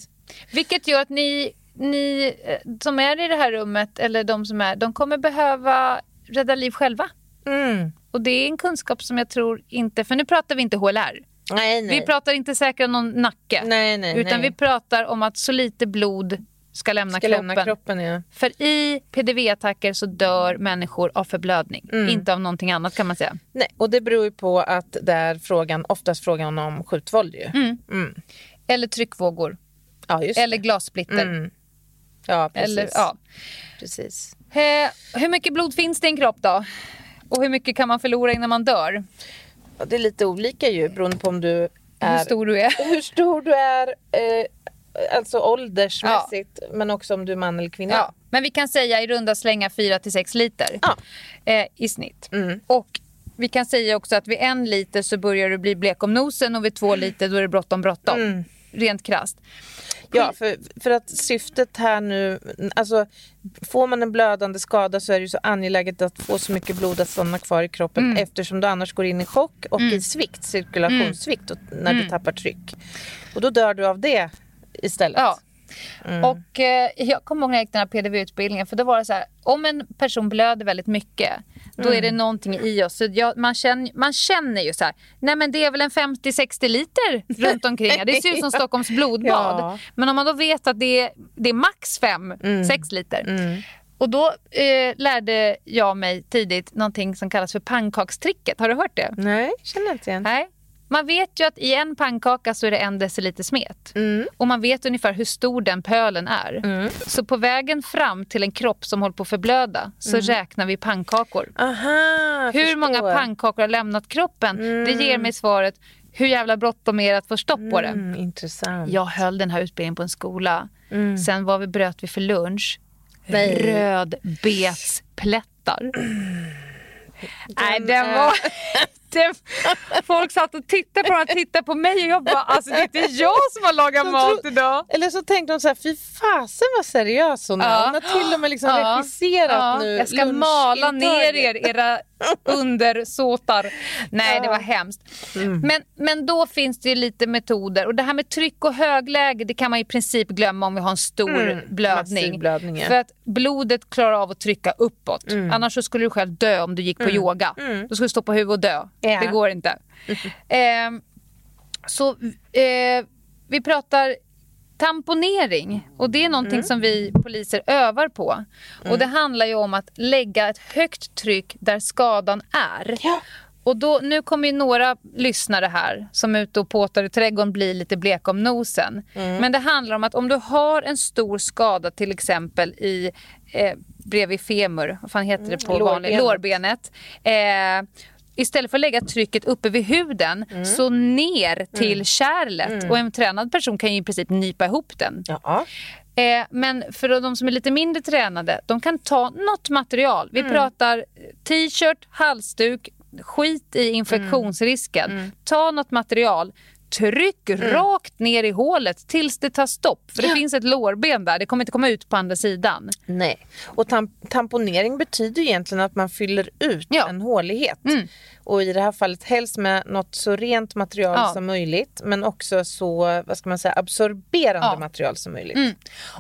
vilket gör att ni, ni eh, som är i det här rummet, eller de som är, de kommer behöva rädda liv själva. mm. Och det är en kunskap som jag tror inte, för nu pratar vi inte HLR. Nej, nej. Vi pratar inte säkra någon nacke. nej, Utan vi pratar om att så lite blod ska lämna Ska kroppen. lämna kroppen, ja. För i PDV-attacker så dör människor av förblödning. Mm. Inte av någonting annat kan man säga. Nej, och det beror ju på att det är frågan, oftast frågan om skjutvåld ju. Mm. Mm. Eller tryckvågor. Ja, Eller glassplitter. Mm. Ja, precis. Eller, ja. precis. Eh, hur mycket blod finns det i en kropp då? Och hur mycket kan man förlora innan man dör? Ja, det är lite olika ju beroende på om du är... Hur stor du är. hur stor du är, eh, alltså åldersmässigt, men också om du är man eller kvinna. Ja, men vi kan säga i runda slänga 4-6 liter Ja. eh, i snitt. Mm. Och vi kan säga också att vid en liter så börjar du bli blek om nosen och vid två liter då är det bråttom bråttom. Mm. Rent krasst. Ja, för, för att syftet här nu, alltså får man en blödande skada så är det ju så angeläget att få så mycket blod att stanna kvar i kroppen Mm. eftersom du annars går in i chock och i svikt, cirkulationssvikt och, när Mm. du tappar tryck. Och då dör du av det istället. Ja. Mm. Och eh, jag kommer ihåg när jag gick den här PDV-utbildningen för då var det så här, om en person blöder väldigt mycket då är det Mm. någonting i oss. Så jag, man, känner, man känner ju så här, nej men det är väl en 50-60 liter runt omkring. Det ser ut som Stockholms blodbad. Ja. Men om man då vet att det är, det är max 5-6 liter. Mm. Och då eh, lärde jag mig tidigt någonting som kallas för pannkakstricket. Har du hört det? Nej, känner inte igen. Nej. Man vet ju att i en pannkaka så är det en deciliter smet. Mm. Och man vet ungefär hur stor den pölen är. Så på vägen fram till en kropp som håller på att förblöda så räknar vi pannkakor. Aha, Hur förstår. många pannkakor har lämnat kroppen? Det ger mig svaret hur jävla bråttom är det att få stopp på det. Mm, intressant. Jag höll den här utbildningen på en skola. Mm. Sen var vi, bröt vi för lunch. Nej. Rödbetsplättar. Nej, Den den är- var... Den, folk satt och tittade på den och tittade på mig och jag bara, alltså det är inte jag som har lagat mat idag. Eller så tänkte de så här, fy fasen vad seriös hon är. Ja. Hon har till och med liksom Ja. regisserat Ja, nu Jag ska mala ner er, era undersåtar. Nej, det var hemskt. Mm. Men, men då finns det ju lite metoder. Och det här med tryck och högläge, det kan man i princip glömma om vi har en stor Mm, blödning. För att blodet klarar av att trycka uppåt. Annars så skulle du själv dö om du gick på yoga. Då skulle du stå på huvudet och dö. Ja. Det går inte. Ehm, så eh, vi pratar tamponering och det är någonting som vi poliser övar på. Och det handlar ju om att lägga ett högt tryck där skadan är. Ja. Och då, nu kommer ju några lyssnare här som är ute och påtar i trädgården bli lite blek om nosen. Men det handlar om att om du har en stor skada till exempel i eh, bredvid femur, vad fan heter det på vanligt? Lårbenet. Lårbenet. Eh, Istället för att lägga trycket uppe vid huden så ner till kärlet. Och en tränad person kan ju i princip nypa ihop den. Ja. Eh, men för de som är lite mindre tränade, de kan ta något material. Vi pratar t-shirt, halsduk, skit i infektionsrisken. Ta något material. Tryck rakt ner i hålet tills det tar stopp. För det finns ett lårben där, det kommer inte komma ut på andra sidan. Nej. Och tam tamponering betyder egentligen att man fyller ut Ja. en hålighet. Mm. Och i det här fallet helst med något så rent material Ja. som möjligt. Men också så, vad ska man säga, absorberande Ja. material som möjligt. Mm.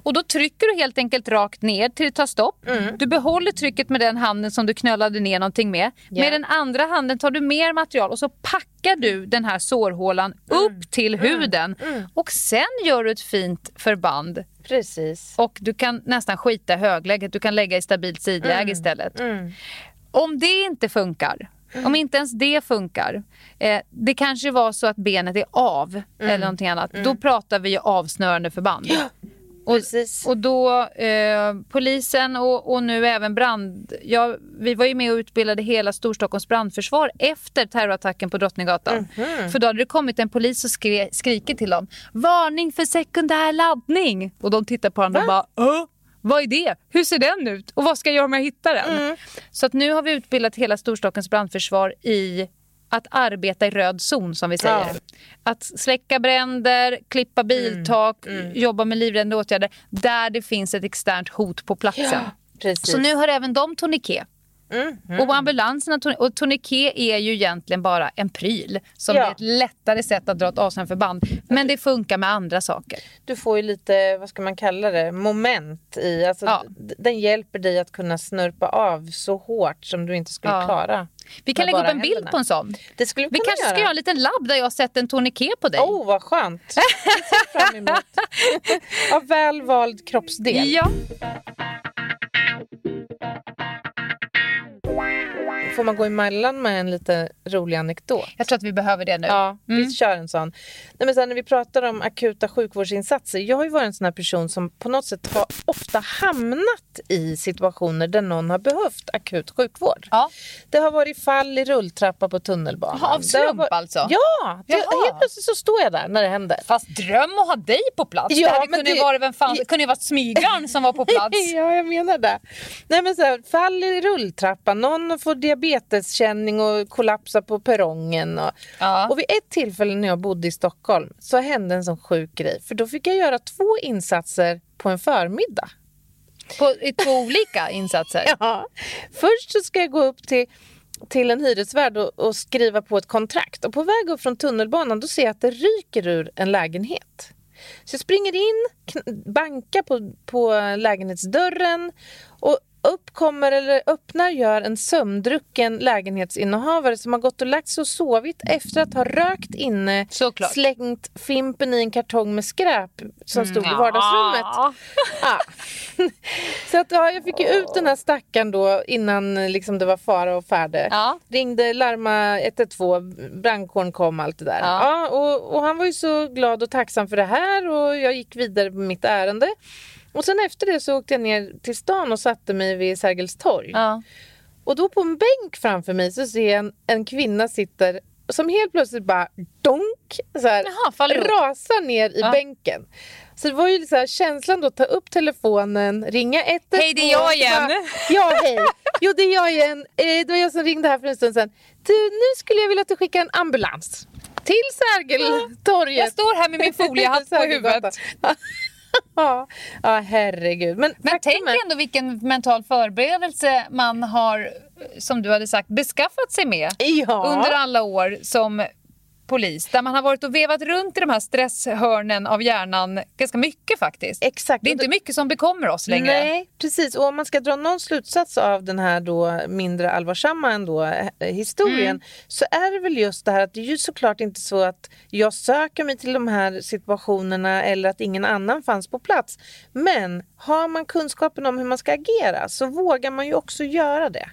Och då trycker du helt enkelt rakt ner till det tar stopp. Du behåller trycket med den handen som du knölade ner någonting med. Ja. Med den andra handen tar du mer material och så packar du den här sårhålan upp till huden. Och sen gör du ett fint förband. Precis. Och du kan nästan skita i högläget, du kan lägga i stabilt sidläge istället. Mm. Om det inte funkar, om inte ens det funkar, eh, det kanske var så att benet är av eller någonting annat, då pratar vi ju avsnörande förband. Och, och då eh, polisen och, och nu även brand... Ja, vi var ju med och utbildade hela Storstockholms brandförsvar efter terrorattacken på Drottninggatan. För då hade det kommit en polis och skri, skrikit till dem. Varning för sekundär laddning! Och de tittar på varandra och bara Åh, vad är det? Hur ser den ut? Och vad ska jag göra om jag hittar den? Så att nu har vi utbildat hela Storstockholms brandförsvar i att arbeta i röd zon som vi säger. Ja. Att släcka bränder, klippa biltak, jobba med livräddande åtgärder där det finns ett externt hot på platsen. Precis. Så nu har även de tourniquet. Och ambulanserna och tourniquet är ju egentligen bara en pryl som Ja. är ett lättare sätt att dra ett avståndförband. Men det funkar med andra saker. Du får ju lite, vad ska man kalla det, moment i. Alltså, Ja. Den hjälper dig att kunna snurpa av så hårt som du inte skulle Ja. klara. Vi kan lägga upp en bild händerna. på en sån. Det skulle Vi kanske ska göra. göra en liten labb där jag sett en tourniquet på dig. Oh, vad skönt. Det ser fram emot. Av väl vald kroppsdel. Ja. 哇！Får man gå emellan med en lite rolig anekdot? Jag tror att vi behöver det nu. Ja, Mm. vi kör en sån. Nej, men sen när vi pratar om akuta sjukvårdsinsatser. Jag har ju varit en sån här person som på något sätt har ofta hamnat i situationer där någon har behövt akut sjukvård. Ja. Det har varit fall i rulltrappa på tunnelbanan. Jaha, av slump varit- alltså? Ja, det, helt plötsligt så står jag där när det händer. Fast dröm att ha dig på plats. Ja, det hade men kunde det- varit, vem fan, det kunde ju varit smygaren som var på plats. ja, jag menar det. Nej, men så här, fall i rulltrappan, någon får diabeteskänning och kollapsar på perrongen. Och, Ja. och vid ett tillfälle när jag bodde i Stockholm så hände en sån sjuk grej. För då fick jag göra två insatser på en förmiddag. På, I två olika insatser. Ja. Först så ska jag gå upp till, till en hyresvärd och, och skriva på ett kontrakt. Och på väg upp från tunnelbanan då ser jag att det ryker ur en lägenhet. Så jag springer in, bankar på, på lägenhetsdörren och upp kommer, eller öppnar gör en sömndrucken lägenhetsinnehavare som har gått och lagt sig och sovit efter att ha rökt inne, Såklart. slängt fimpen i en kartong med skräp som stod i Ja. vardagsrummet. Ja. Så att, ja, jag fick ju ut den här stackaren då innan liksom, det var fara och färde. Ja. Ringde, larma 112, brandkåren kom, allt det där. Ja. Ja. och, och han var ju så glad och tacksam för det här och jag gick vidare på mitt ärende. Och sen efter det så åkte jag ner till stan och satte mig vid Sergels torg. Ja. Och då på en bänk framför mig så ser jag en, en kvinna sitter som helt plötsligt bara donk så här, Jaha, rasar ner i Ja. bänken. Så det var ju så här, känslan då, ta upp telefonen, ringa 112. Hej, det är jag igen. Bara, Ja, hej. Jo, det är jag igen. Eh, Det var jag som ringde här för en stund sedan. Du, nu skulle jag vilja att du skickar en ambulans till Sergeltorget. Jag står här med min foliehatt på huvudet. ja, ja, herregud. Men, Men tänk är- ändå vilken mental förberedelse man har, som du hade sagt, beskaffat sig med Ja. under alla år som polis. Där man har varit och vevat runt i de här stresshörnen av hjärnan ganska mycket faktiskt. Exakt. Det är inte mycket som bekommer oss längre. Nej, precis. Och om man ska dra någon slutsats av den här då mindre allvarsamma ändå, eh, historien Mm. så är det väl just det här att det är ju såklart inte så att jag söker mig till de här situationerna eller att ingen annan fanns på plats. Men har man kunskapen om hur man ska agera så vågar man ju också göra det.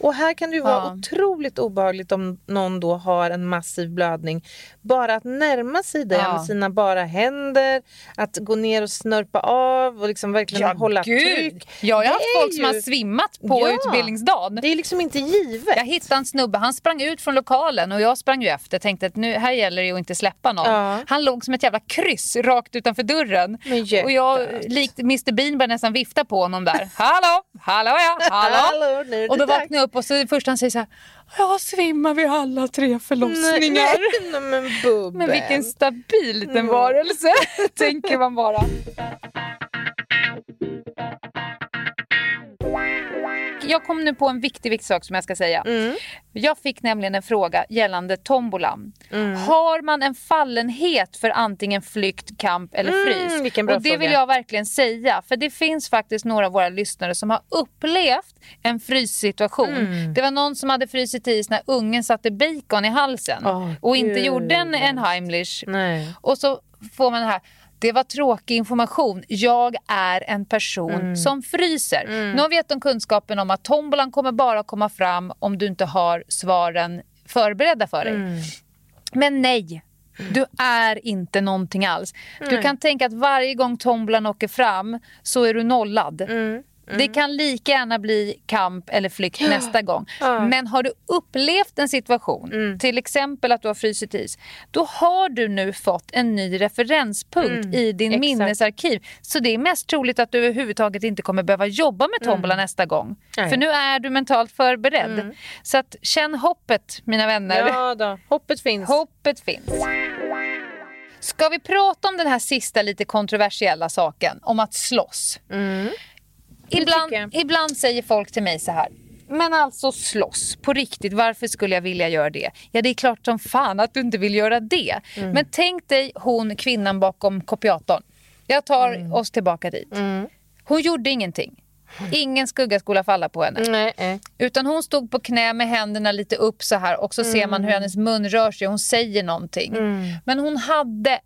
Och här kan det ju vara Ja. otroligt obehagligt om någon då har en massiv blödning. Bara att närma sig det Ja. med sina bara händer, att gå ner och snörpa av och liksom verkligen hålla tryck. Jag har Det haft folk som ju- har svimmat på Ja. utbildningsdagen. Det är liksom inte givet. Jag hittade en snubbe, han sprang ut från lokalen och jag sprang ju efter. Tänkte att nu, här gäller det att inte släppa någon. Ja. Han låg som ett jävla kryss rakt utanför dörren. Och jag, likt Mr Bean, började nästan vifta på honom där. Hallå, hallå ja, hallå. Hallå, och då vaknade jag upp och så det första han säger så här. Jag svimmar vid alla tre förlossningar. Nej, nej, men bubben. Men vilken stabil liten Mm. varelse, tänker man bara. Jag kom nu på en viktig, viktig sak som jag ska säga. Mm. Jag fick nämligen en fråga gällande tombolan. Har man en fallenhet för antingen flykt, kamp eller Mm, frys? och det vill jag verkligen säga. För det finns faktiskt några av våra lyssnare som har upplevt en fryssituation. Mm. Det var någon som hade frysit is när ungen satte bacon i halsen. Åh, och inte gud. gjorde en, en Heimlich. Nej. Och så får man det här. Det var tråkig information. Jag är en person Mm. som fryser. Nu har vi gett dem kunskapen om att tombolan kommer bara komma fram om du inte har svaren förberedda för dig. Mm. Men nej, du är inte någonting alls. Du kan tänka att varje gång tombolan åker fram så är du nollad. Mm. Det kan lika gärna bli kamp eller flykt nästa gång. Mm. Men har du upplevt en situation, till exempel att du har frysit is, då har du nu fått en ny referenspunkt i din Mm. exakt. minnesarkiv. Så det är mest troligt att du överhuvudtaget inte kommer behöva jobba med tombola nästa gång. Mm. Nej. Mm. För nu är du mentalt förberedd. Så att känn hoppet mina vänner. Ja då, hoppet finns. Hoppet finns. Ska vi prata om den här sista lite kontroversiella saken, om att slåss? Mm. Ibland, ibland säger folk till mig så här. men alltså slåss på riktigt. Varför skulle jag vilja göra det? Ja, det är klart som fan att du inte vill göra det. Mm. Men tänk dig hon kvinnan bakom kopiatorn. Jag tar Mm. oss tillbaka dit. Hon gjorde ingenting. Ingen skuggaskola falla på henne. Nej, nej. Utan hon stod på knä med händerna lite upp så här och så ser man Mm. hur hennes mun rör sig. Hon säger någonting. Men hon hade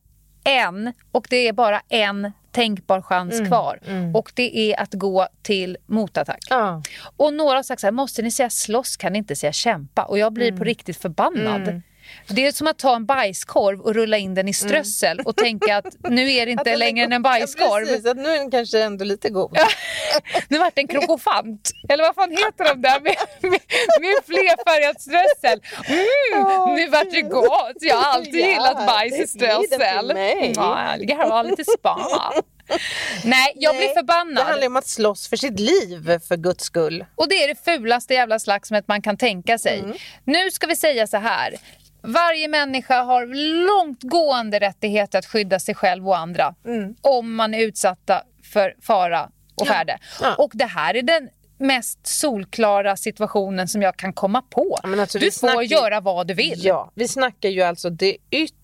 en, och det är bara en tänkbar chans Mm. kvar. Och det är att gå till motattack. Ja. Och några har sagt så här, måste ni säga slåss kan ni inte säga kämpa. Och jag blir Mm. på riktigt förbannad. Det är som att ta en bajskorv och rulla in den i strössel och tänka att nu är det inte Mm. Att längre än en bajskorv. Ja, precis, att nu är den kanske ändå lite god. Nu vart det en krokofant. Eller vad fan heter de där med, med, med flerfärgat strössel? Mm, nu vart det gott. Jag har alltid Ja, gillat bajs i strössel. Ja, jag ligger här och har lite spa. Nej, jag blir Nej, förbannad. Det handlar om att slåss för sitt liv för guds skull. Och det är det fulaste jävla slagsmålet man kan tänka sig. Mm. Nu ska vi säga så här. Varje människa har långtgående rättigheter att skydda sig själv och andra. Mm. Om man är utsatta för fara och färde. Ja. Och det här är den mest solklara situationen som jag kan komma på. Ja, alltså, du får snackar göra vad du vill. Ja, vi snackar ju alltså det yttersta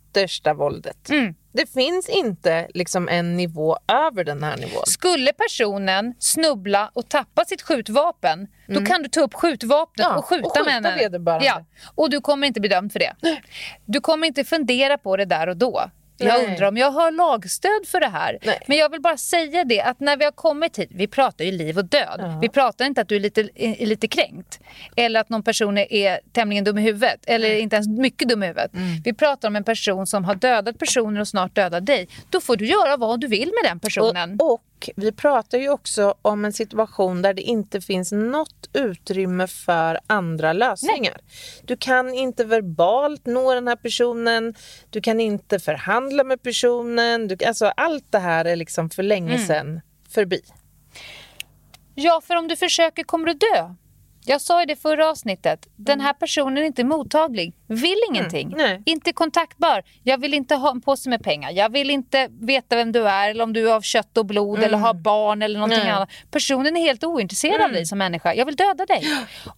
våldet. Mm. Det finns inte liksom en nivå över den här nivån. Skulle personen snubbla och tappa sitt skjutvapen, då kan du ta upp skjutvapnet Mm. Ja, och skjuta, och skjuta. Ja, och du kommer inte bli dömd för det. Du kommer inte fundera på det där och då. Jag Nej. undrar om jag har lagstöd för det här. Nej. Men jag vill bara säga det att när vi har kommit hit, vi pratar ju liv och död. Vi pratar inte att du är lite, är lite kränkt. Eller att någon person är, tämligen dum i huvudet. Eller inte ens mycket dum i huvudet. Mm. Vi pratar om en person som har dödat personer och snart dödar dig. Då får du göra vad du vill med den personen. Och, och vi pratar ju också om en situation där det inte finns något utrymme för andra lösningar. Du kan inte verbalt nå den här personen, du kan inte förhandla med personen. Du, alltså allt det här är liksom för länge Mm. sedan förbi. Ja, för om du försöker kommer du dö. Jag sa i det förra avsnittet, den här personen är inte mottaglig, vill ingenting, Mm. inte kontaktbar. Jag vill inte ha en påse med pengar, jag vill inte veta vem du är eller om du är av kött och blod eller har barn eller någonting Mm. Nej. Mm. annat. Personen är helt ointresserad av dig som människa, jag vill döda dig.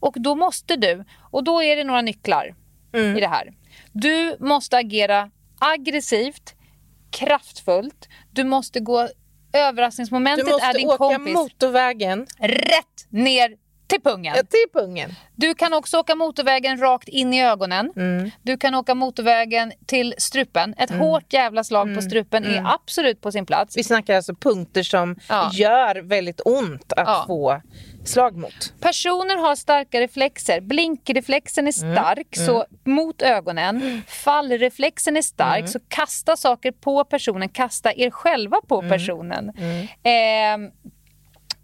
Och då måste du, och då är det några nycklar Mm. i det här. Du måste agera aggressivt, kraftfullt, du måste gå Du Överraskningsmomentet är måste din åka kompis motorvägen rätt ner till pungen. ja, till pungen. Du kan också åka motorvägen rakt in i ögonen. Mm. Du kan åka motorvägen till strupen. Ett hårt jävla slag på strupen är absolut på sin plats. Vi snackar alltså punkter som Ja. gör väldigt ont att Ja. få slag mot. Personer har starka reflexer. Blinkreflexen är stark, så mot ögonen. Fallreflexen är stark, så kasta saker på personen. Kasta er själva på personen. Ehm,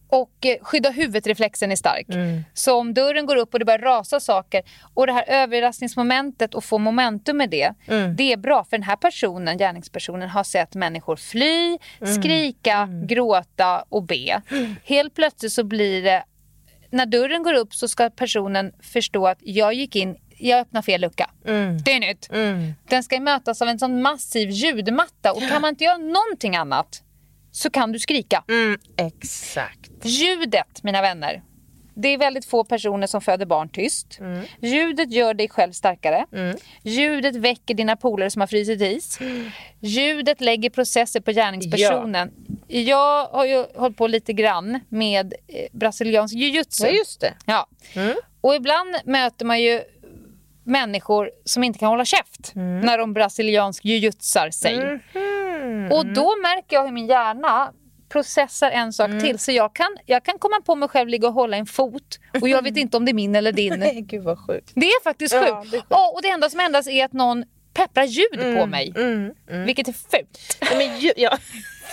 och eh, skydda huvudet-reflexen är stark. Så om dörren går upp och det börjar rasa saker och det här överraskningsmomentet och få momentum med det, det är bra för den här personen, gärningspersonen, har sett människor fly, skrika, gråta och be. Helt plötsligt så blir det, när dörren går upp så ska personen förstå att jag gick in, jag öppnar fel lucka. Det är nytt. Den ska mötas av en sån massiv ljudmatta och kan man inte göra någonting annat så kan du skrika. Mm, exakt. Ljudet, mina vänner. Det är väldigt få personer som föder barn tyst. Ljudet gör dig själv starkare. Ljudet väcker dina polare som har frusit is. Ljudet lägger processer på gärningspersonen. Jag har ju hållit på lite grann med eh, brasiliansk jujutsu. Ja, just det. Ja. Och ibland möter man ju människor som inte kan hålla käft när de brasiliansk jujutsar sig. Och då märker jag hur min hjärna processar en sak till. Så jag kan, jag kan komma på mig själv ligga och hålla en fot och jag vet inte om det är min eller din. Nej, gud vad sjukt. Det är faktiskt Ja, sjukt. det är sjukt. Ja, och det enda som ändras är att någon pepprar ljud på mig. Mm, Vilket är fult. Nej, men, ja.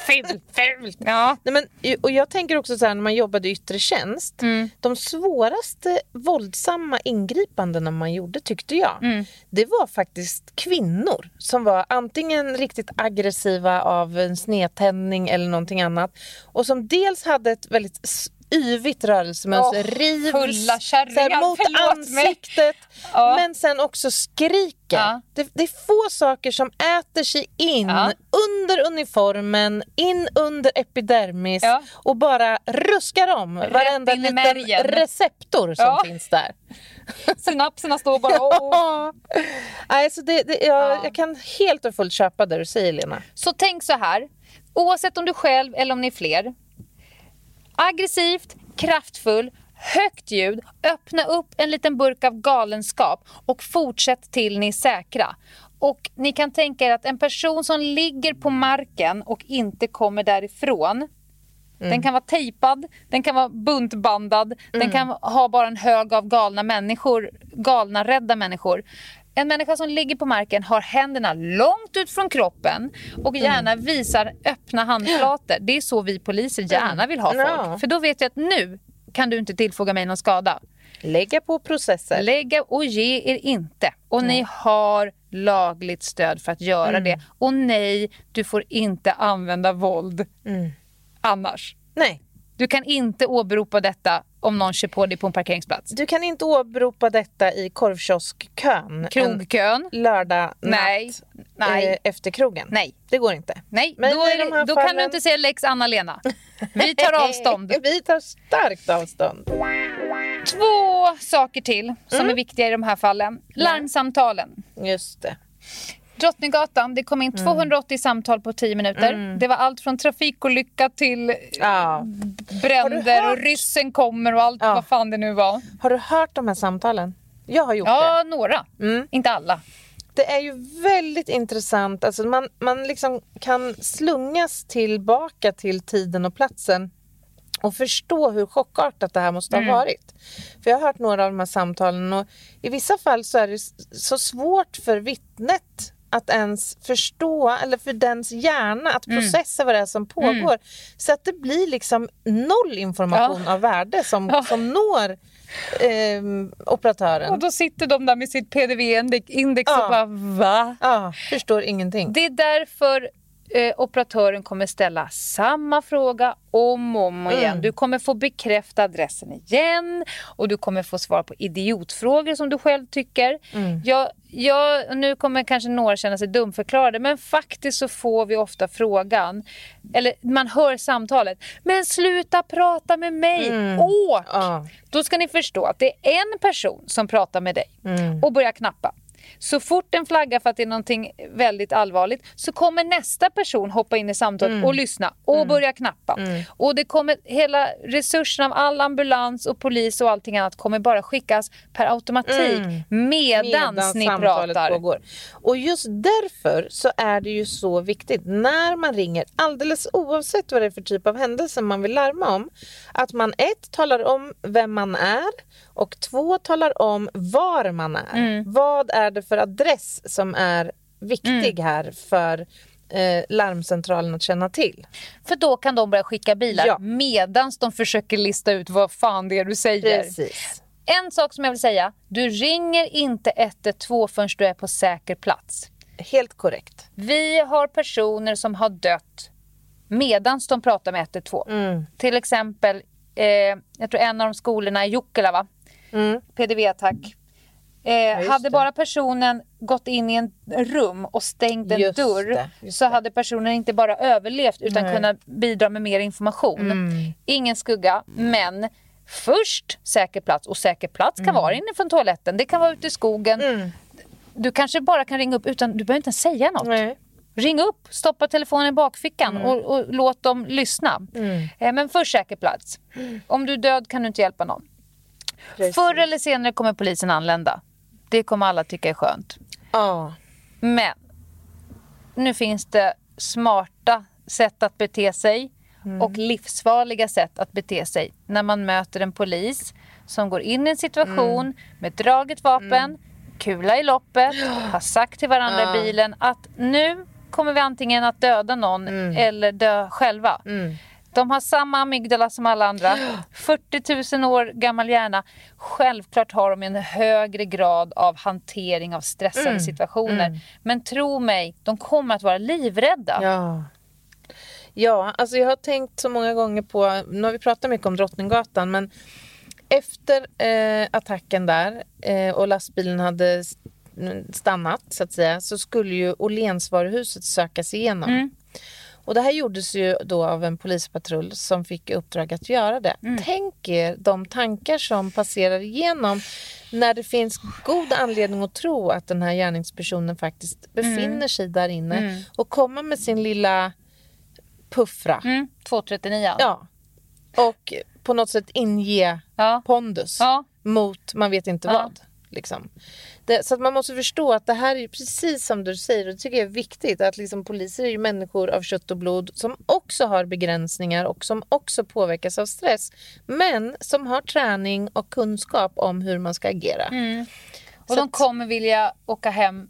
Fult, fult. Ja. Nej, men, och jag tänker också så här när man jobbade i yttre tjänst. Mm. De svåraste våldsamma ingripandena man gjorde tyckte jag. Mm. Det var faktiskt kvinnor som var antingen riktigt aggressiva av en snedtändning eller någonting annat. Och som dels hade ett väldigt yvigt rörelsemönster. Åh, rivs här mot ansiktet. Ja. Men sen också skriker. Ja. Det, det är få saker som äter sig in Ja. under uniformen, in under epidermis och bara ruskar om varenda liten märgen. receptor som finns där. Synapserna står bara och... Ja. Nej, så det, det, jag, Ja. jag kan helt och fullt köpa det du säger Lena. Så tänk så här, oavsett om du själv eller om ni är fler. Aggressivt, kraftfull, högt ljud, öppna upp en liten burk av galenskap och fortsätt till ni är säkra. Och ni kan tänka er att en person som ligger på marken och inte kommer därifrån Den kan vara tejpad, den kan vara buntbandad, den kan ha bara en hög av galna människor, galna rädda människor. En människa som ligger på marken har händerna långt ut från kroppen och gärna visar öppna handflator. Det är så vi poliser gärna vill ha folk. Ja. För då vet jag att nu kan du inte tillfoga mig någon skada. Lägga på processer. Lägga och ge er inte. Och ni har lagligt stöd för att göra det. Och nej, du får inte använda våld annars. Nej, Du kan inte åberopa detta om någon kör på dig på en parkeringsplats. du kan inte åberopa detta i korvkioskkön Krogkön? lördag Nej. natt Nej. eh, efter krogen. Nej. Det går inte. Nej, Men då, är de då kan fallen- du inte säga lex Anna-Lena. Vi tar avstånd. Vi tar starkt avstånd. Två saker till som Mm. är viktiga i de här fallen. Larmsamtalen. Just det. Drottninggatan, det kom in Mm. 280 samtal på 10 minuter. Det var allt från trafikolycka till Ja. Har bränder och ryssen kommer och allt Ja. vad fan det nu var. Har du hört de här samtalen? Jag har gjort det. Ja, några. Mm. Inte alla. Det är ju väldigt intressant. Alltså man, man liksom kan slungas tillbaka till tiden och platsen och förstå hur chockartat det här måste ha varit. För Jag har hört några av de här samtalen och i vissa fall så är det så svårt för vittnet att ens förstå, eller för dens hjärna att processa vad det är som pågår. Så att det blir liksom noll information av värde som, Ja. som når ehm, operatören. Och då sitter de där med sitt PDV-index Ja. och bara va? Ja, förstår ingenting. Det är därför eh, operatören kommer ställa samma fråga om och om igen. Mm. Du kommer få bekräfta adressen igen och du kommer få svar på idiotfrågor som du själv tycker. Mm. Jag, jag, nu kommer kanske några känna sig dumförklarade men faktiskt så får vi ofta frågan, eller man hör samtalet, men sluta prata med mig, åk! Mm. Ja. Då ska ni förstå att det är en person som pratar med dig Mm. och börjar knappa. Så fort den flaggar för att det är någonting väldigt allvarligt så kommer nästa person hoppa in i samtalet Mm. och lyssna och börja knappa. Och det kommer, hela resursen av all ambulans och polis och allting annat kommer bara skickas per automatik medans Medan ni samtalet pratar. Pågår. Och just därför så är det ju så viktigt när man ringer, alldeles oavsett vad det är för typ av händelse man vill larma om, att man ett talar om vem man är och två talar om var man är. Mm. Vad är det för adress som är viktig Mm. här för eh, larmcentralen att känna till? För då kan de börja skicka bilar Ja. medans de försöker lista ut vad fan det är du säger. Precis. En sak som jag vill säga, du ringer inte 112 förrän du är på säker plats. Helt korrekt. Vi har personer som har dött medans de pratar med 112. Mm. Till exempel, eh, jag tror en av de skolorna i Jokela, Mm. PDV-attack. Eh, hade det. bara personen gått in i en rum och stängt en Just dörr det, just så hade personen inte bara överlevt utan Nej. kunnat bidra med mer information. Mm. Ingen skugga, men först säker plats. Och säker plats Mm. kan vara inifrån toaletten, det kan vara ute i skogen. Du kanske bara kan ringa upp utan du behöver inte ens säga något. Nej. Ring upp, stoppa telefonen i bakfickan Mm. och, och låt dem lyssna. Eh, men först säker plats. Om du är död kan du inte hjälpa någon. Precis. Förr eller senare kommer polisen anlända. Det kommer alla tycka är skönt. Ja. Men nu finns det smarta sätt att bete sig och livsfarliga sätt att bete sig. När man möter en polis som går in i en situation med draget vapen, kula i loppet, har sagt till varandra i bilen att nu kommer vi antingen att döda någon eller dö själva. De har samma amygdala som alla andra. 40 000 år gammal hjärna. Självklart har de en högre grad av hantering av stressande Mm. situationer. Men tro mig, de kommer att vara livrädda. Ja. Ja, alltså jag har tänkt så många gånger på, nu har vi pratat mycket om Drottninggatan, men efter eh, attacken där eh, och lastbilen hade stannat så att säga så skulle ju Åhlénsvaruhuset sökas igenom. Mm. Och det här gjordes ju då av en polispatrull som fick uppdrag att göra det. Mm. Tänk er de tankar som passerar igenom när det finns god anledning att tro att den här gärningspersonen faktiskt befinner mm. sig där inne mm. och komma med sin lilla puffra. Mm. 239. Ja. Och på något sätt inge ja. pondus ja. mot man vet inte ja. vad. Liksom. Det, så att man måste förstå att det här är precis som du säger och det tycker jag är viktigt att liksom poliser är ju människor av kött och blod som också har begränsningar och som också påverkas av stress men som har träning och kunskap om hur man ska agera. Mm. Och så de kommer vilja åka hem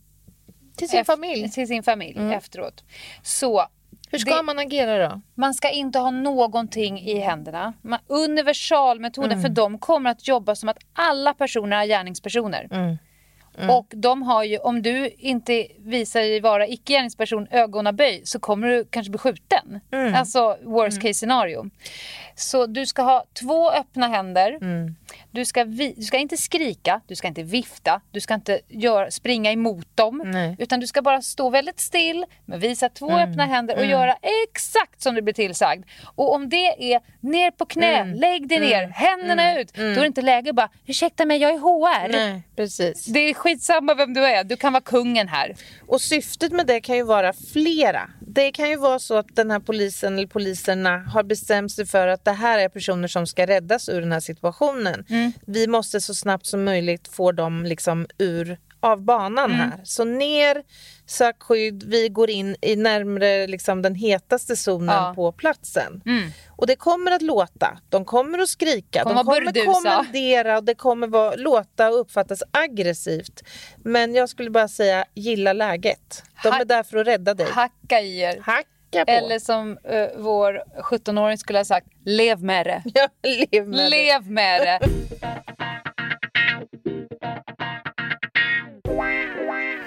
till sin familj, till sin familj mm. efteråt. Så hur ska det, man agera då? Man ska inte ha någonting i händerna. Man, universalmetoden, mm. för de kommer att jobba som att alla personer är gärningspersoner. Mm. Mm. Och de har ju, om du inte visar dig vara icke-gärningsperson ögonaböj så kommer du kanske bli skjuten. Mm. Alltså worst mm. case scenario. Så du ska ha två öppna händer. Mm. Du, ska vi, du ska inte skrika, du ska inte vifta, du ska inte gör, springa emot dem. Nej. Utan du ska bara stå väldigt still med visa två mm. öppna händer och mm. göra exakt som du blir tillsagd. Och om det är ner på knä, mm. lägg dig ner, mm. händerna mm. ut. Då är det inte läge att bara ursäkta mig jag är HR. Nej, precis. Det är skitsamma vem du är, du kan vara kungen här. Och syftet med det kan ju vara flera. Det kan ju vara så att den här polisen eller poliserna har bestämt sig för att det här är personer som ska räddas ur den här situationen. Mm. Vi måste så snabbt som möjligt få dem liksom ur av banan mm. här. Så ner, sök skydd, vi går in i närmre liksom, den hetaste zonen ja. på platsen. Mm. Och det kommer att låta, de kommer att skrika, kommer de kommer att kommendera och det kommer vara, låta och uppfattas aggressivt. Men jag skulle bara säga, gilla läget. De är där för att rädda dig. Hacka i er. Hack eller som uh, vår 17-åring skulle ha sagt, lev med det. Ja, lev med lev det. Med det.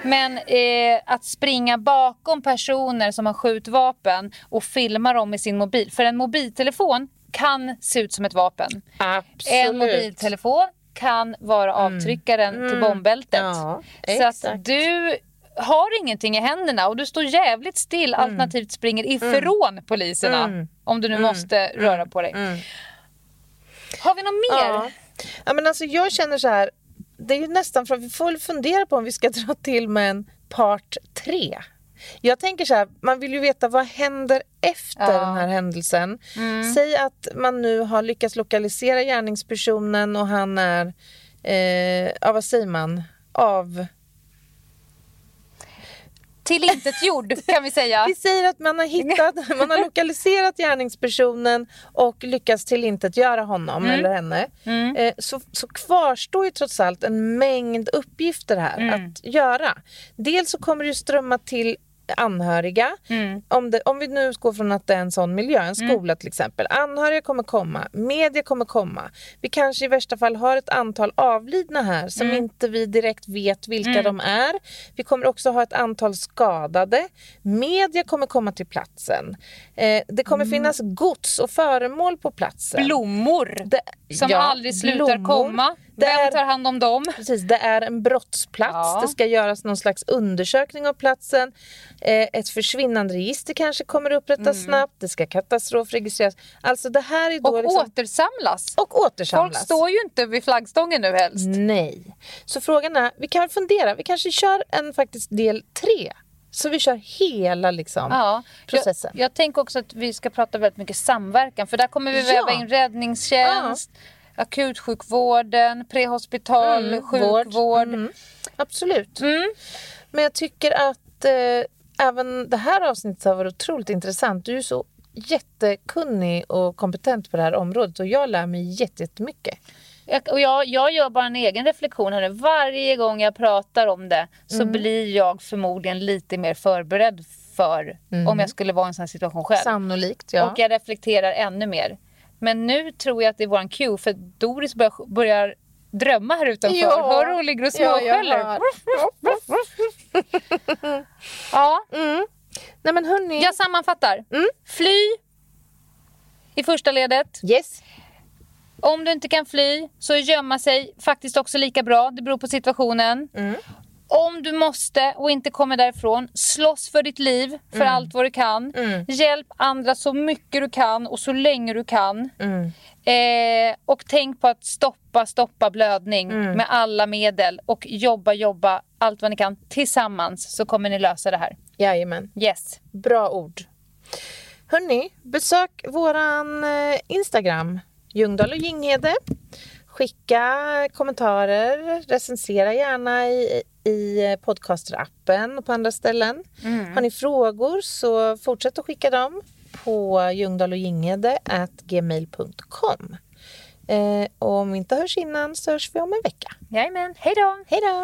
Men eh, att springa bakom personer som har skjutvapen och filma dem med sin mobil. För en mobiltelefon kan se ut som ett vapen. Absolut. En mobiltelefon kan vara mm. avtryckaren mm. till bombbältet. Ja, så att du har ingenting i händerna och du står jävligt still mm. alternativt springer ifrån mm. poliserna. Mm. Om du nu mm. måste röra på dig. Mm. Har vi något mer? Ja. ja. men alltså jag känner så här. Det är ju nästan för att vi får fundera på om vi ska dra till med en part tre. Jag tänker så här, man vill ju veta vad händer efter ja. den här händelsen. Mm. Säg att man nu har lyckats lokalisera gärningspersonen och han är, eh, ja vad säger man, av tillintetgjord kan vi säga. vi säger att man har hittat, man har lokaliserat gärningspersonen och lyckats tillintetgöra honom mm. eller henne. Mm. Eh, så, så kvarstår ju trots allt en mängd uppgifter här mm. att göra. Dels så kommer det ju strömma till anhöriga. Mm. Om, det, om vi nu går från att det är en sån miljö, en mm. skola mm. till exempel. Anhöriga kommer komma, media kommer komma. Vi kanske i värsta fall har ett antal avlidna här som mm. inte vi direkt vet vilka mm. de är. Vi kommer också ha ett antal skadade. Media kommer komma till platsen. Eh, det kommer mm. finnas gods och föremål på platsen. Blommor det, som ja, aldrig slutar blommor. komma. Det Vem tar hand om dem? Precis, det är en brottsplats. Ja. Det ska göras någon slags undersökning av platsen. Eh, ett försvinnande register kanske kommer upprättas mm. snabbt. Det ska katastrofregistreras. Alltså det här är då och liksom... återsamlas. Och återsamlas. Folk står ju inte vid flaggstången nu helst. Nej. Så frågan är, vi kan fundera. Vi kanske kör en faktiskt del tre. Så vi kör hela liksom, ja, processen. Jag, jag tänker också att vi ska prata väldigt mycket samverkan. För där kommer vi väva ja. in räddningstjänst. Ja akutsjukvården, prehospital, mm, sjukvård. Mm, absolut. Mm. Men jag tycker att eh, även det här avsnittet har varit otroligt intressant. Du är så jättekunnig och kompetent på det här området och jag lär mig jättemycket. Jag, och jag, jag gör bara en egen reflektion här Varje gång jag pratar om det så mm. blir jag förmodligen lite mer förberedd för mm. om jag skulle vara i en sån här situation själv. Sannolikt, ja. Och jag reflekterar ännu mer. Men nu tror jag att det är våran cue för Doris börjar, börjar drömma här utanför. Ja. Hör hon ligger och småskäller. Ja, ja. mm. Nej men hörni. Jag sammanfattar. Fly i första ledet. Yes. Om du inte kan fly så är gömma sig faktiskt också lika bra. Det beror på situationen. Om du måste och inte kommer därifrån, slåss för ditt liv för allt vad du kan. Hjälp andra så mycket du kan och så länge du kan. Eh, och tänk på att stoppa, stoppa blödning med alla medel. Och jobba, jobba allt vad ni kan. Tillsammans så kommer ni lösa det här. Jajamän. Yes. Bra ord. Hörni, besök våran eh, Instagram, Ljungdahl och Ginghede. Skicka kommentarer, recensera gärna i, i podcasterappen och på andra ställen. Har ni frågor så fortsätt att skicka dem på Ljungdahl och Ginghede gmail.com. Eh, och om vi inte hörs innan så hörs vi om en vecka. Jajamän, hej då! Hej då!